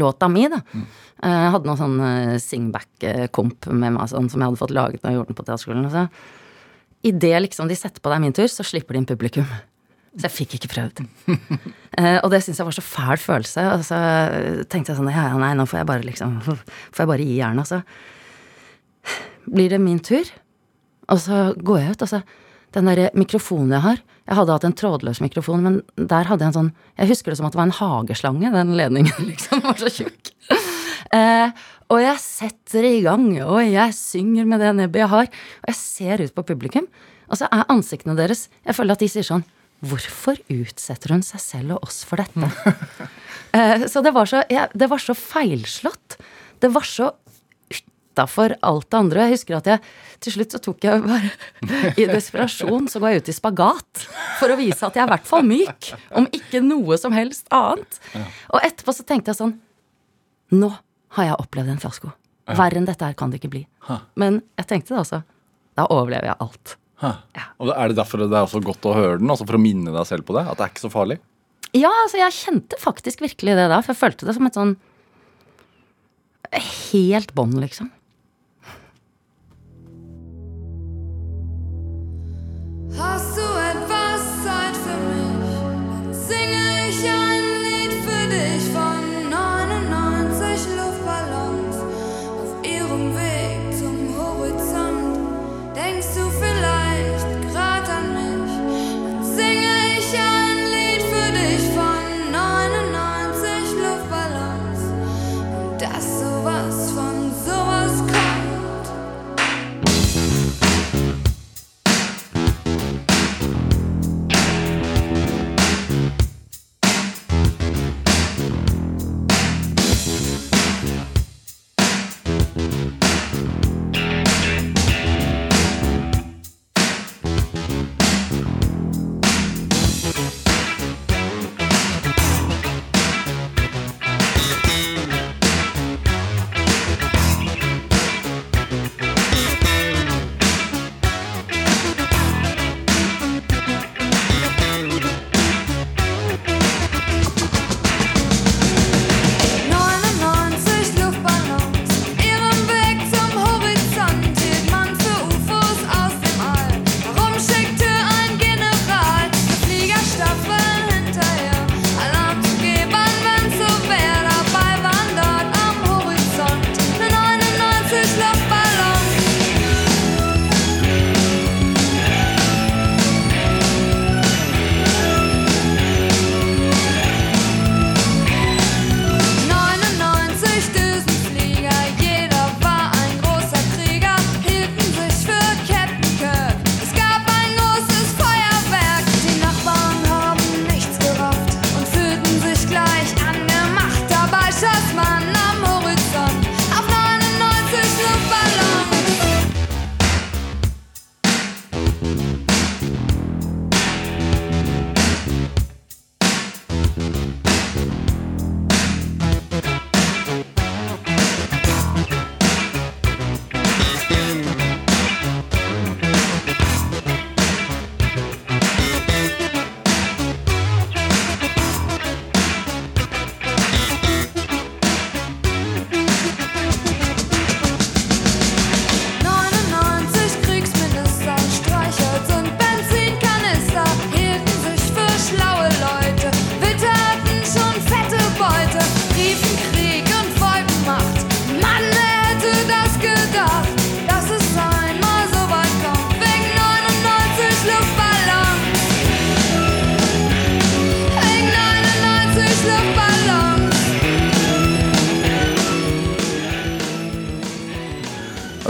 låta mi, da. Mm. Jeg hadde noen sånn eh, singback-komp med meg sånn, som jeg hadde fått laget når jeg gjorde den på teaterskolen. Så idet liksom de setter på er min tur, så slipper de inn publikum. Så jeg fikk ikke prøvd. uh, og det syntes jeg var så fæl følelse. Og så tenkte jeg sånn ja, ja, nei, nå får jeg bare liksom Får jeg bare gi jernet. Og så blir det min tur, og så går jeg ut, og så den der mikrofonen jeg har Jeg hadde hatt en trådløs mikrofon, men der hadde jeg en sånn Jeg husker det som at det var en hageslange, den ledningen liksom var så tjukk. Eh, og jeg setter i gang, og jeg synger med det nebbet jeg har. Og jeg ser ut på publikum, og så er ansiktene deres Jeg føler at de sier sånn Hvorfor utsetter hun seg selv og oss for dette? Eh, så det var så, jeg, det var så feilslått. Det var så utafor alt det andre. Jeg husker at jeg til slutt så tok jeg bare I desperasjon så går jeg ut i spagat for å vise at jeg er i hvert fall myk. Om ikke noe som helst annet. Og etterpå så tenkte jeg sånn Nå har jeg opplevd en fiasko. Verre enn dette her kan det ikke bli. Men jeg tenkte det også. Da overlever jeg alt. Ja. Og Er det derfor det er også godt å høre den? Altså For å minne deg selv på det? At det er ikke så farlig? Ja, altså jeg kjente faktisk virkelig det da, for jeg følte det som et sånn Helt bånd, liksom. Hast du etwas Zeit für mich? Singe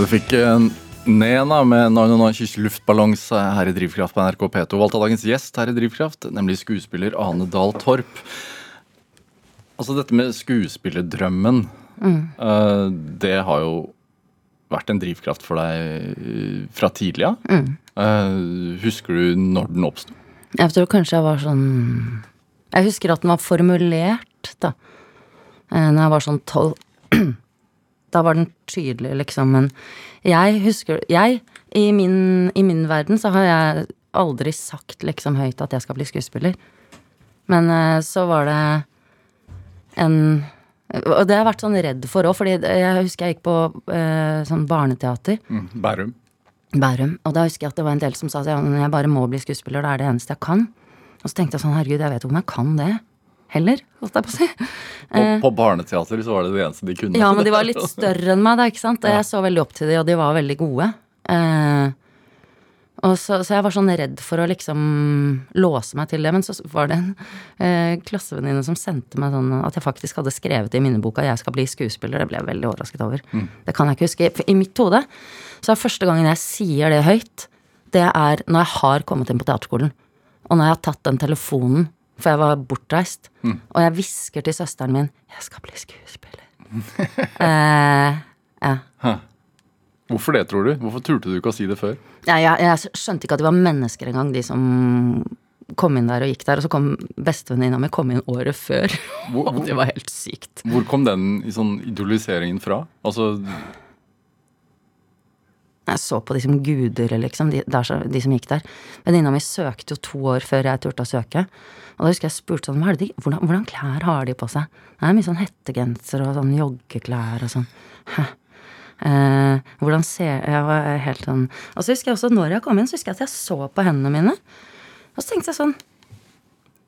Du fikk Nena med 909 luftballons her i Drivkraft på NRK P2. Valgt av dagens gjest her i Drivkraft, nemlig skuespiller Ane Dahl Torp. Altså dette med skuespillerdrømmen, mm. det har jo vært en drivkraft for deg eh, fra tidlig av. Mm. husker du når den oppsto? Jeg tror kanskje jeg var sånn Jeg husker at den var formulert, da. Eh, Når jeg var sånn tolv. Da var den tydelig, liksom. Men jeg husker Jeg, i min, i min verden, så har jeg aldri sagt liksom høyt at jeg skal bli skuespiller. Men eh, så var det en Og det har jeg vært sånn redd for òg, fordi jeg husker jeg gikk på eh, sånn barneteater. Mm, Bærum. Bærum. Og da husker jeg at det var en del som sa at jeg bare må bli skuespiller, det er det eneste jeg kan. Og så tenkte jeg sånn, herregud, jeg vet ikke om jeg kan det heller, holdt jeg på å si. På, på barneteater så var det det eneste de kunne. Ja, men de var litt større enn meg, da, ikke sant. Og jeg så veldig opp til de, og de var veldig gode. Eh, og så, så jeg var sånn redd for å liksom låse meg til det. Men så var det en eh, klassevenninne som sendte meg sånn at jeg faktisk hadde skrevet i minneboka 'Jeg skal bli skuespiller'. Det ble jeg veldig overrasket over. Det kan jeg ikke huske. For I mitt hode så er første gangen jeg sier det høyt, det er når jeg har kommet inn på teaterskolen. Og når jeg har tatt den telefonen, for jeg var bortreist, og jeg hvisker til søsteren min 'Jeg skal bli skuespiller'. eh, ja. Hvorfor det, tror du? Hvorfor turte du ikke å si det før? Ja, jeg, jeg skjønte ikke at de var mennesker engang, de som kom inn der og gikk der. Og så kom bestevenninna mi kom inn året før. Hvor- Og det var helt sykt. Hvor kom den sånn idoliseringen fra? Altså, Jeg så på de som guder, liksom, de, der, de som gikk der. Venninna mi søkte jo to år før jeg turte å søke. Og da husker jeg spurte sånn, de, hvordan, hvordan klær har de på seg? Det er mye sånn hettegenser og sånn joggeklær og sånn. Hæ? Eh, hvordan ser Jeg var helt sånn Og så husker jeg også, når jeg kom inn, så husker jeg at jeg så på hendene mine. Og så tenkte jeg sånn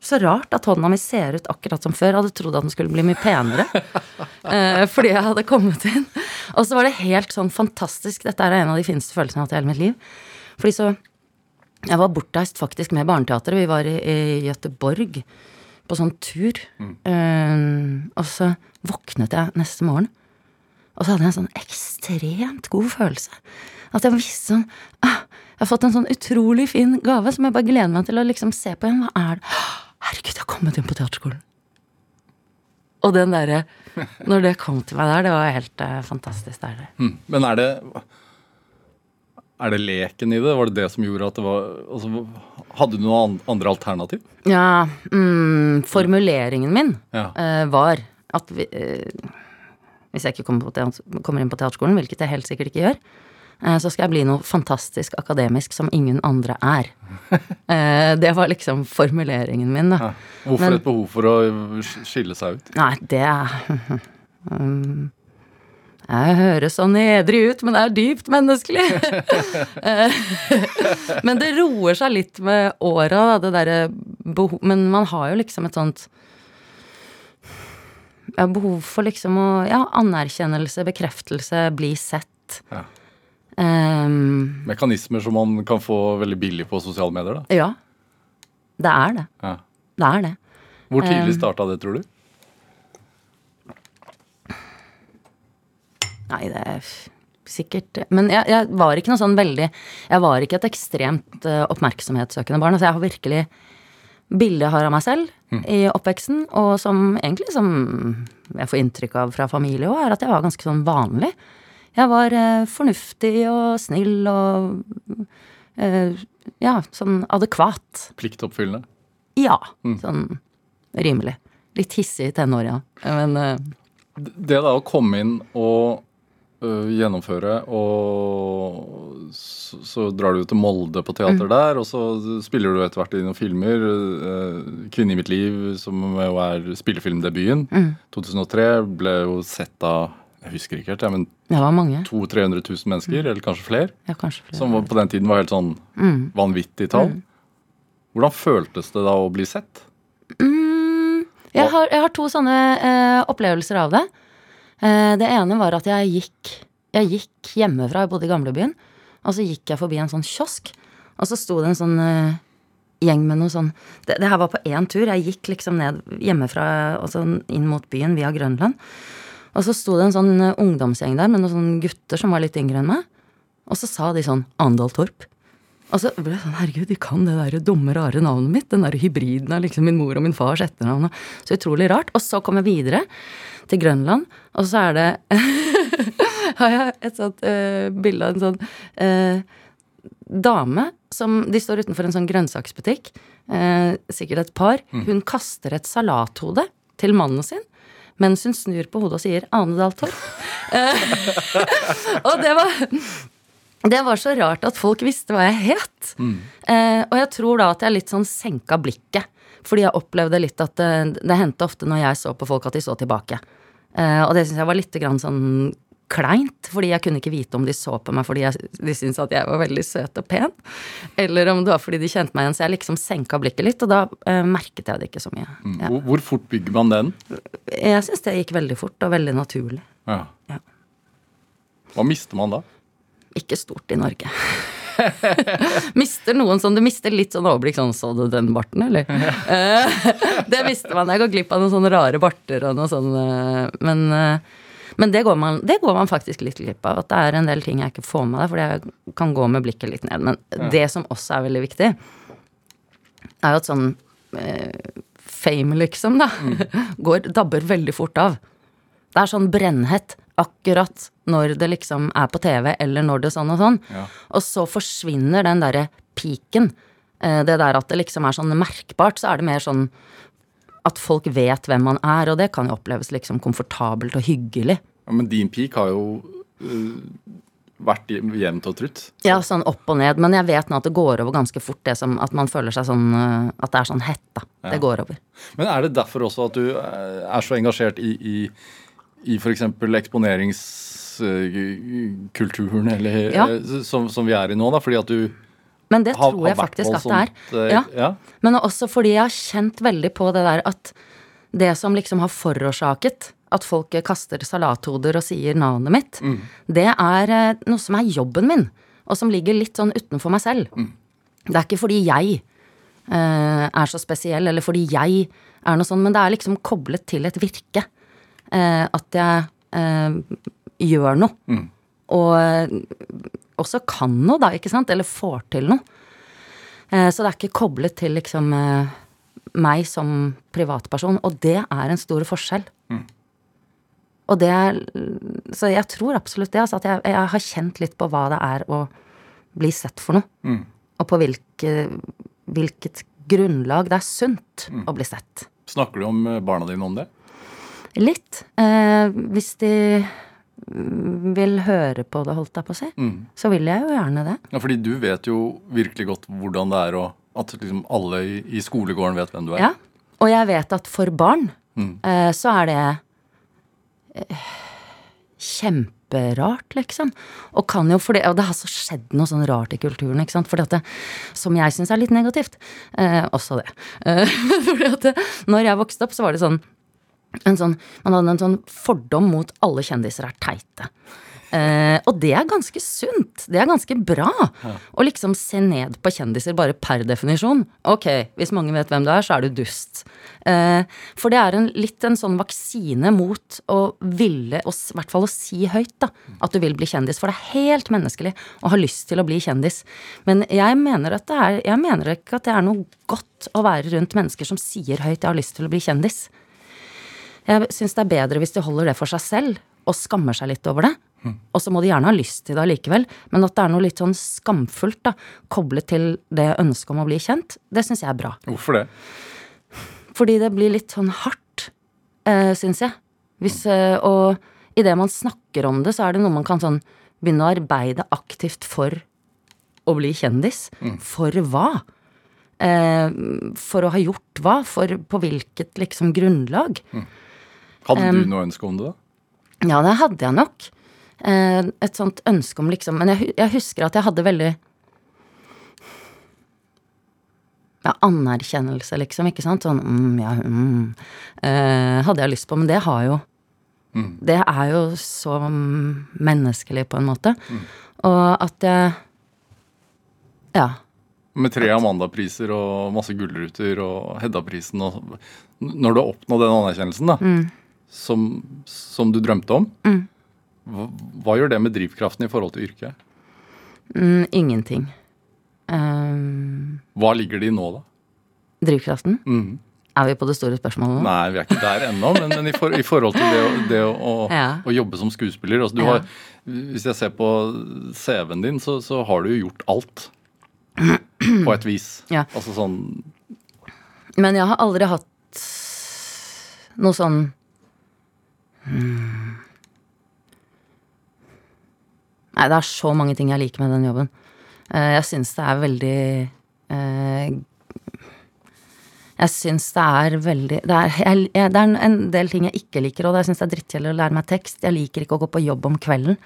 Så rart at hånda mi ser ut akkurat som før. Jeg hadde trodd at den skulle bli mye penere. eh, fordi jeg hadde kommet inn. Og så var det helt sånn fantastisk. Dette er en av de fineste følelsene jeg har hatt i hele mitt liv. Fordi så Jeg var bortreist faktisk med Barneteatret. Vi var i, i Gøteborg på sånn tur. Eh, og så våknet jeg neste morgen. Og så hadde jeg en sånn ekstremt god følelse. At jeg visste sånn ah, Jeg har fått en sånn utrolig fin gave som jeg bare gleder meg til å liksom se på igjen. Hva er det? Herregud, jeg har kommet inn på teaterskolen. Og den derre Når det kom til meg der, det var helt eh, fantastisk. deilig. hm. Men er det Er det leken i det? Var det det som gjorde at det var altså, Hadde du noen andre alternativ? Ja, mm, formuleringen min Ja. Uh, var at vi, uh, hvis jeg ikke kommer, teater, kommer inn på teaterskolen, hvilket jeg helt sikkert ikke gjør, så skal jeg bli noe fantastisk akademisk som ingen andre er. eh, det var liksom formuleringen min, da. Ja. Hvorfor Men- et behov for å skille seg ut? Nei, det er um, Jeg høres så nedrig ut, men det er dypt menneskelig. Eh, men det roer seg litt med åra, det derre behov Men man har jo liksom et sånt behov for liksom å Ja, anerkjennelse, bekreftelse, bli sett. Ja. Um, Mekanismer som man kan få veldig billig på sosiale medier? da. ja. Det er det. Ja. Det er det. Hvor tidlig Um, starta det, tror du? Nei, det er sikkert Men jeg, jeg var ikke noe sånn veldig Jeg var ikke et ekstremt eh, oppmerksomhetssøkende barn. Altså jeg har virkelig bilde jeg har av meg selv i oppveksten, og som egentlig som jeg får inntrykk av fra familie òg, er at jeg var ganske sånn vanlig. Jeg var eh, fornuftig og snill og eh, ja, sånn adekvat. Pliktoppfyllende? Ja, sånn rimelig. Litt hissig i tenåra, men eh, Det da å komme inn og øh, gjennomføre, og så, så drar du til Molde på teater Mm. der, og så spiller du etter hvert i noen filmer. øh, 'Kvinne i mitt liv', som jo er spillefilmdebuten. Mm. 2003 ble jo sett av jeg husker ikke helt, ja, men det var mange. 200 000-300 000 mennesker, eller kanskje flere. Ja, kanskje flere. Som på den tiden var helt sånn vanvittig tall. Hvordan føltes det da å bli sett? Jeg har, jeg har to sånne eh, opplevelser av det. Eh, det ene var at jeg gikk, jeg gikk hjemmefra, jeg bodde i gamlebyen, og så gikk jeg forbi en sånn kiosk, og så sto det en sånn eh, gjeng med noe sånn det, det her var på én tur. Jeg gikk liksom ned hjemmefra og så inn mot byen via Grønland. Og så sto det en sånn eh, ungdomsgjeng der med noen sånne gutter som var litt yngre enn meg. Og så sa de sånn Andal Torp. Og så ble jeg sånn, herregud, de kan det der dumme, rare navnet mitt. Den der hybriden av liksom min mor og min fars etternavn. Så utrolig rart. Og så kom jeg videre til Grønland, og så er det Har jeg et sånt uh, bilde av en sånn uh, dame som De står utenfor en sånn grønnsaksbutikk, eh, sikkert et par. Hun kaster et salathode til mannen sin. Mens hun snur på hodet og sier 'Anedal Torp'. Eh, og det var det var så rart at folk visste hva jeg het. Eh, og jeg tror da at jeg litt sånn senka blikket. Fordi jeg opplevde litt at det, det hendte ofte når jeg så på folk, at de så tilbake. Eh, og det syns jeg var litt grann sånn kleint, fordi jeg kunne ikke vite om de så på meg fordi jeg, de syntes at jeg var veldig søt og pen, eller om det var fordi de kjente meg igjen. Så jeg liksom senka blikket litt, og da eh, merket jeg det ikke så mye. Ja. Hvor, fort bygger man den? Jeg syns det gikk veldig fort, og veldig naturlig. Ja. Ja. Hva mister man da? Ikke stort i Norge. mister noen sånn Du mister litt sånn overblikk sånn Så du den barten, eller? Det mister man. Jeg går glipp av noen sånne rare barter og noe sånn eh, Men, eh, men det, går man, det går man faktisk litt glipp av. At det er en del ting jeg ikke får med deg, fordi jeg kan gå med blikket litt ned. Men det som også er veldig viktig, er jo at sånn eh, fame, liksom, da, går, dabber veldig fort av. Det er sånn brennhett akkurat når det liksom er på TV, eller når det er sånn og sånn. Ja. Og så forsvinner den derre piken. Eh, Det der at det liksom er sånn merkbart, så er det mer sånn at folk vet hvem man er, og det kan jo oppleves liksom komfortabelt og hyggelig. Ja, men din peak har jo øh, vært jevnt og trutt. Ja, sånn opp og ned. Men jeg vet nå at det går over ganske fort, det som at man føler seg sånn eh, At det er sånn hett, da. Det går over. Men er det derfor også at du øh, er så engasjert i, i, i f.eks. eksponeringskulturen, eller Ja. som, som vi er i nå, da? Fordi at du Men det tror jeg har vært faktisk at det er. voldsomt, øh, Ja. ja. Men også fordi jeg har kjent veldig på det der at det som liksom har forårsaket at folk kaster salathoder og sier navnet mitt, det er eh, noe som er jobben min, og som ligger litt sånn utenfor meg selv. Det er ikke fordi jeg eh, er så spesiell, eller fordi jeg er noe sånn, men det er liksom koblet til et virke. Eh, at jeg eh, gjør noe. Og eh, også kan noe, da, ikke sant? Eller får til noe. Eh, Så det er ikke koblet til liksom eh, meg som privatperson, og det er en stor forskjell. Og det er Så jeg tror absolutt det, altså at jeg, jeg har kjent litt på hva det er å bli sett for noe. Og på hvilke, hvilket grunnlag det er sunt å bli sett. Snakker du om øh, barna dine om det? Litt. Eh, hvis de mm, vil høre på det, holdt jeg på å si, så vil jeg jo gjerne det. Ja, fordi du vet jo virkelig godt hvordan det er, og at liksom alle i, i skolegården vet hvem du er. Ja. Og jeg vet at for barn eh, så er det eh, kjemperart, liksom. Og kan jo fordi, og det har så skjedd noe sånn rart i kulturen, ikke sant. Fordi at det, som jeg syns er litt negativt. Eh, også det. Eh, fordi at det, når jeg vokste opp, så var det sånn sånn, Man hadde en sånn fordom mot alle kjendiser er teite. Eh, og det er ganske sunt. Det er ganske bra. Å liksom se ned på kjendiser bare per definisjon. Ok, hvis mange vet hvem du er, så er du dust. Eh, for det er en, litt en sånn vaksine mot å ville, og i hvert fall å si høyt, da, at du vil bli kjendis. For det er helt menneskelig å ha lyst til å bli kjendis. Men jeg mener, at det er, jeg mener ikke at det er noe godt å være rundt mennesker som sier høyt 'jeg har lyst til å bli kjendis'. Jeg syns det er bedre hvis de holder det for seg selv og skammer seg litt over det. Og så må de gjerne ha lyst til det allikevel, men at det er noe litt sånn skamfullt da, koblet til det ønsket om å bli kjent, det syns jeg er bra. Hvorfor det? Fordi det blir litt sånn hardt, uh, syns jeg. Hvis, eh, og idet man snakker om det, så er det noe man kan sånn begynne å arbeide aktivt for å bli kjendis. For hva? Eh, for å ha gjort hva? For på hvilket liksom grunnlag? Hadde du noe ønske om det? da? Ja, det hadde jeg nok. Eh, et sånt ønske om liksom Men jeg, jeg husker at jeg hadde veldig Ja, anerkjennelse, liksom, ikke sant? Sånn mm, ja, mm. Eh, hadde jeg lyst på, men det har jo Det er jo så mm, menneskelig, på en måte. Og at jeg Ja. Med tre Amanda-priser og masse gullruter og Hedda-prisen og Når du har oppnådd den anerkjennelsen, da, som, som du drømte om. Mm. Hva, hva gjør det med drivkraften i forhold til yrket? Mm, ingenting. Um, Hva ligger det i nå, da? drivkraften? Mm. Er vi på det store spørsmålet nå? Nei, vi er ikke der ennå, men, men i, for, i forhold til det, det å, å, Ja. å jobbe som skuespiller altså du Ja. har, Hvis jeg ser på CV-en din, så, så har du jo gjort alt. På et vis. Ja. Altså sånn Men jeg har aldri hatt noe sånn. Nei, det er så mange ting jeg liker med den jobben. Eh, Jeg syns det er veldig eh, Jeg syns det er veldig Det er, jeg, jeg, det er en del ting jeg ikke liker, og jeg syns det er drittkjedelig å lære meg tekst. Jeg liker ikke å gå på jobb om kvelden.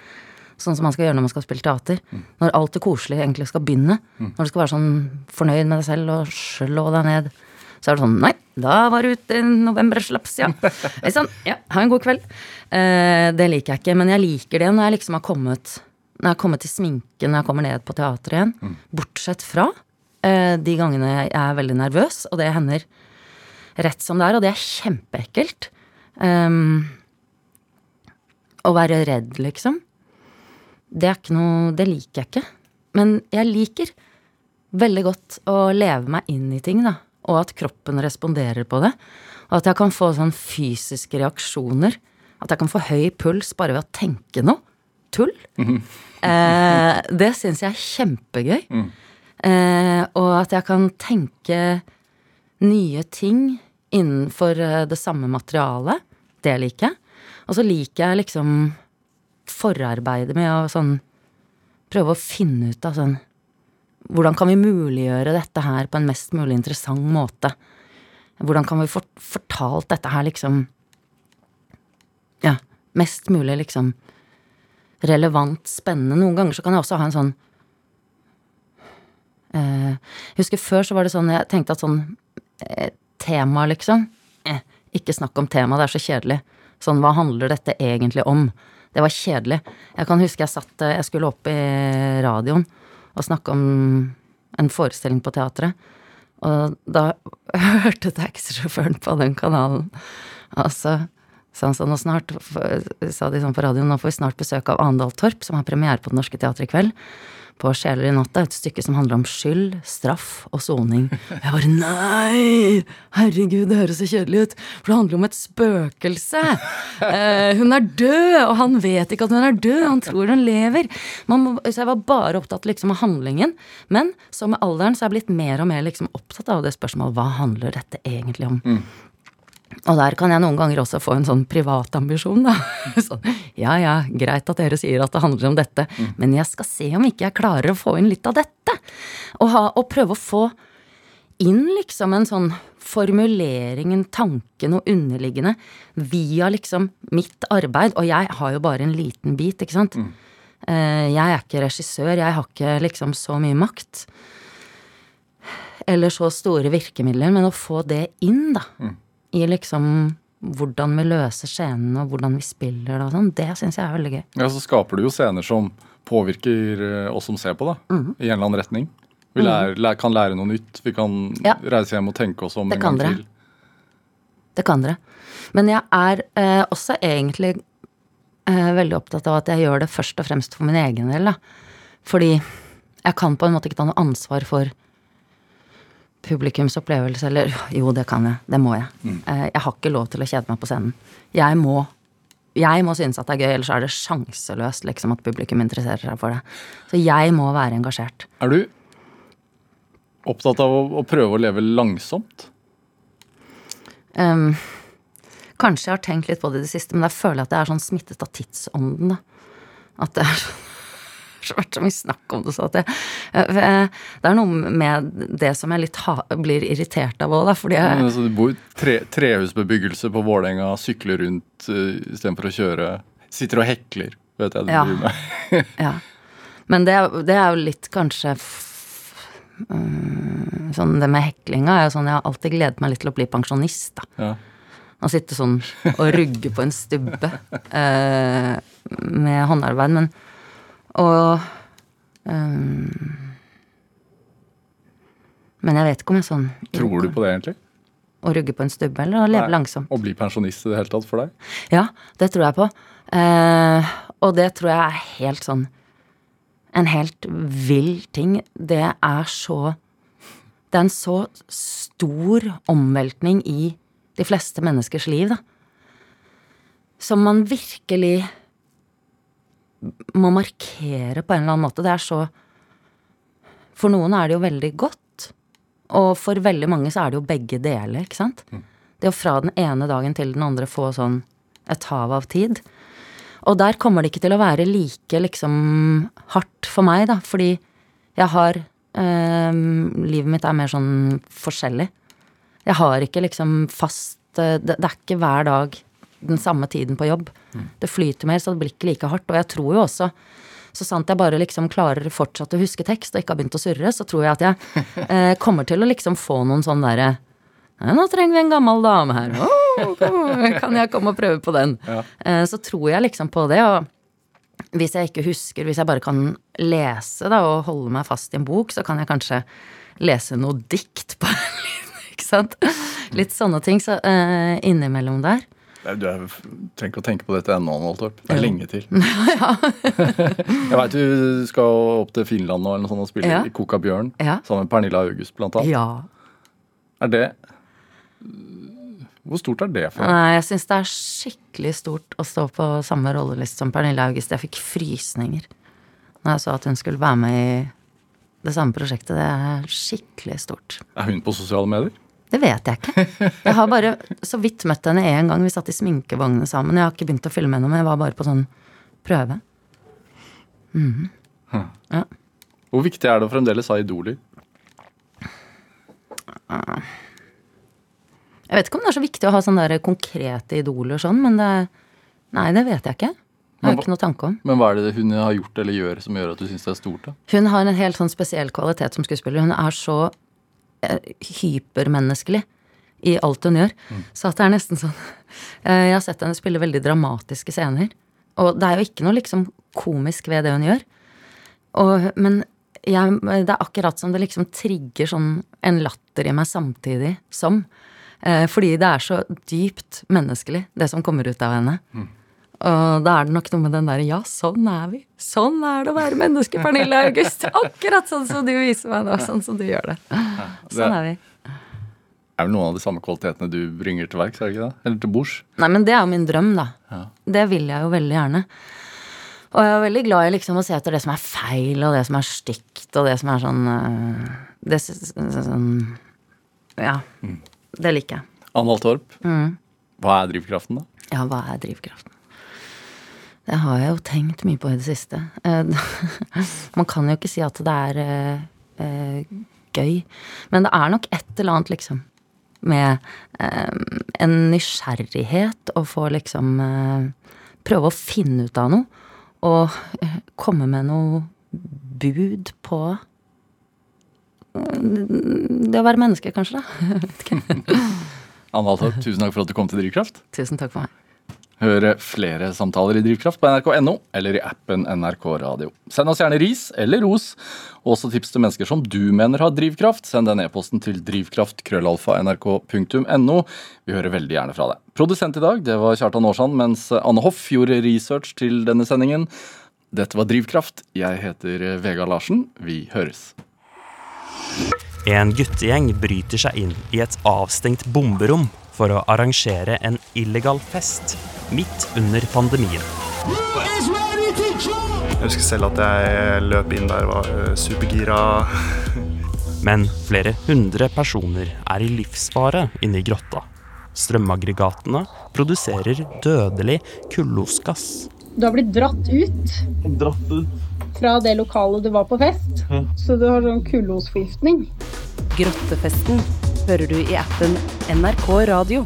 Sånn som man skal gjøre når man skal spille teater. Når alt det koselige egentlig skal begynne. Når du skal være sånn fornøyd med deg selv og slå deg ned. Så er det sånn Nei, da var du ute i novemberslaps, ja. Sånn, ja, ha en god kveld. Eh, det liker jeg ikke. Men jeg liker det når jeg liksom har kommet Når jeg har kommet til sminken, når jeg kommer ned på teateret igjen. Bortsett fra eh, de gangene jeg er veldig nervøs, og det hender rett som det er, og det er kjempeekkelt. Um, å være redd, liksom. Det er ikke noe Det liker jeg ikke. Men jeg liker veldig godt å leve meg inn i ting, da. Og at kroppen responderer på det. Og at jeg kan få sånn fysiske reaksjoner. At jeg kan få høy puls bare ved å tenke noe. Tull. Eh, det syns jeg er kjempegøy. Eh, og at jeg kan tenke nye ting innenfor eh, det samme materialet. Det liker jeg. Og så liker jeg liksom forarbeidet med å sånn prøve å finne ut av sånn Hvordan kan vi muliggjøre dette her på en mest mulig interessant måte? Hvordan kan vi få fortalt dette her liksom Ja, mest mulig liksom relevant, spennende. Noen ganger så kan jeg også ha en sånn eh, Jeg husker før så var det sånn Jeg tenkte at sånn eh, tema, liksom eh, Ikke snakk om tema, det er så kjedelig. Sånn, hva handler dette egentlig om? Det var kjedelig. Jeg kan huske jeg satt eh, Jeg skulle opp i radioen og snakke om en forestilling på teatret. Og da hørte taxisjåføren på den kanalen. Og så han sa nå snart sa de sånn på radioen, nå får vi snart besøk av Andal Torp, som har premiere på Det Norske Teatret i kveld. På Sjeler i natta, et stykke som handler om skyld, straff og soning. Jeg bare nei! Herregud, det høres så kjedelig ut. For det handler om et spøkelse. Eh, hun er død, og han vet ikke at hun er død. Han tror hun lever. Må, så jeg var bare opptatt liksom av handlingen. Men så med alderen så er jeg blitt mer og mer liksom opptatt av det spørsmålet hva handler dette egentlig om. Og der kan jeg noen ganger også få en sånn privatambisjon, da. Sånn, ja ja, greit at dere sier at det handler om dette, men jeg skal se om ikke jeg klarer å få inn litt av dette. Og, ha, og prøve å få inn liksom en sånn formulering, en tanke, noe underliggende, via liksom mitt arbeid. Og jeg har jo bare en liten bit, ikke sant. Mm. Jeg er ikke regissør, jeg har ikke liksom så mye makt. Eller så store virkemidler, men å få det inn, da i liksom hvordan vi løser scenene og hvordan vi spiller det og sånn, det syns jeg er veldig gøy. Ja, så skaper du jo scener som påvirker eh, oss som ser på, da. Mhm. I en eller annen retning. Vi lærer, læ- kan lære noe nytt. Vi kan Ja. reise hjem og tenke oss om Det en gang dere. til. Det kan dere. Men jeg er eh, også egentlig eh, veldig opptatt av at jeg gjør det først og fremst for min egen del, da. Fordi jeg kan på en måte ikke ta noe ansvar for publikums opplevelse, eller jo, det kan jeg. Det må jeg. Mm. jeg har ikke lov til å kjede meg på scenen. Jeg må jeg må synes at det er gøy, ellers er det sjanseløst liksom, at publikum interesserer seg for det. Så jeg må være engasjert. Er du opptatt av å, å prøve å leve langsomt? Um, kanskje jeg har tenkt litt på det i det siste, men jeg føler at jeg er sånn smittet av tidsånden. Da. At det er sånn har vært så mye snakk om det. Så at jeg, eh, det er noe med det som jeg litt ha, blir irritert av òg, da. Fordi jeg, Men, altså, du bor i tre, trehusbebyggelse på Vålerenga, sykler rundt uh, istedenfor å kjøre. Sitter og hekler, vet jeg du Ja. driver med. Ja. Men det, det er jo litt kanskje mm, Sånn det med heklinga er jo sånn Jeg har alltid gledet meg litt til å bli pensjonist, da. Ja. Å sitte sånn og rugge på en stubbe eh, med håndarbeid. Men Og um, Men jeg vet ikke om jeg sånn Tror du på det, egentlig? å rugge på en stubbe eller å leve Nei. langsomt. Å bli pensjonist i det hele tatt for deg? Ja, det tror jeg på. Uh, og det tror jeg er helt sånn En helt vill ting. Det er så Det er en så stor omveltning i de fleste menneskers liv, da. Som man virkelig må markere på en eller annen måte. Det er så For noen er det jo veldig godt. Og for veldig mange så er det jo begge deler, ikke sant? Det å fra den ene dagen til den andre få sånn et hav av tid. Og der kommer det ikke til å være like liksom hardt for meg, da, fordi jeg har eh, Livet mitt er mer sånn forskjellig. Jeg har ikke liksom fast eh, det, det er ikke hver dag den samme tiden på jobb. Det flyter mer, så det blir ikke like hardt. Og jeg tror jo også så sant jeg bare liksom klarer fortsatt å huske tekst og ikke har begynt å surre, så tror jeg at jeg eh, kommer til å liksom få noen sånn derre Nå trenger vi en gammel dame her. Oh, kan jeg komme og prøve på den? Eh, så tror jeg liksom på det. Og hvis jeg ikke husker, hvis jeg bare kan lese da, og holde meg fast i en bok, så kan jeg kanskje lese noe dikt på en linje, ikke sant? Litt sånne ting så, eh, innimellom der. Du er, trenger ikke å tenke på dette ennå, Moltorp. Det er lenge til. jeg veit du skal opp til Finland nå eller noe sånt og spille Ja. i Koka Bjørn Ja. sammen med Pernilla August, blant annet. Ja. Er det Hvor stort er det for deg? Jeg syns det er skikkelig stort å stå på samme rolleliste som Pernilla August. Jeg fikk frysninger når jeg så at hun skulle være med i det samme prosjektet. Det er skikkelig stort. Er hun på sosiale medier? Det vet jeg ikke. Jeg har bare så vidt møtt henne én gang. Vi satt i sminkevognene sammen. Jeg har ikke begynt å filme henne, men jeg var bare på sånn prøve. Hvor viktig er det å fremdeles ha idoler? Jeg vet ikke om det er så viktig å ha sånne der konkrete idoler sånn, men det Nei, det vet jeg ikke. Det har jeg ikke noe tanke om. Men hva er det hun har gjort eller gjør som gjør at du syns det er stort? da? Hun har en helt sånn spesiell kvalitet som skuespiller. Hun er så hypermenneskelig i alt hun gjør. Så at det er nesten sånn eh, Jeg har sett henne spille veldig dramatiske scener. Og det er jo ikke noe liksom komisk ved det hun gjør. Og, men jeg, det er akkurat som det liksom trigger sånn en latter i meg samtidig som. Eh, fordi det er så dypt menneskelig, det som kommer ut av henne. Og da er det nok noe med den derre ja, sånn er vi. Sånn er det å være menneske, Pernille August. Akkurat sånn som du viser meg nå. Sånn som du gjør det. Sånn er vi. Er vel noen av de samme kvalitetene du bringer til verks? er det det? Eller til bords? Nei, men det er jo min drøm, da. Det vil jeg jo veldig gjerne. Og jeg er veldig glad i liksom å se etter det som er feil, og det som er stygt, og det som er sånn øh, det, sånn Ja. Det liker jeg. Anhald Torp, hva er drivkraften, da? Ja, hva er drivkraften? Det har jeg jo tenkt mye på i det siste. Eh, Man kan jo ikke si at det er eh, eh, gøy. Men det er nok et eller annet, liksom, med eh, en nysgjerrighet å få liksom eh, Prøve å finne ut av noe. Og komme med noe bud på det å være menneske, kanskje, da. Anne Torp, tusen takk for at du kom til Drivkraft. Tusen takk for meg. Hør flere samtaler i Drivkraft på nrk.no eller i appen NRK Radio. Send oss gjerne ris eller ros, og også tips til mennesker som du mener har drivkraft. Send den e-posten til drivkraft.krøllalfa.nrk.no. Vi hører veldig gjerne fra deg. Produsent i dag det var Kjartan Aarsand, mens Anne Hoff gjorde research til denne sendingen. Dette var Drivkraft. Jeg heter Vegard Larsen. Vi høres. En guttegjeng bryter seg inn i et avstengt bomberom for å arrangere en illegal fest midt under pandemien. Jeg husker selv at jeg løp inn der, og var eh, supergira. Men flere hundre personer er i livsfare inne i grotta. Strømaggregatene produserer dødelig kullosgass. Du har blitt dratt ut fra det lokalet du var på fest. Så du har sånn kullosforgiftning. Grottefesten hører du i appen NRK Radio.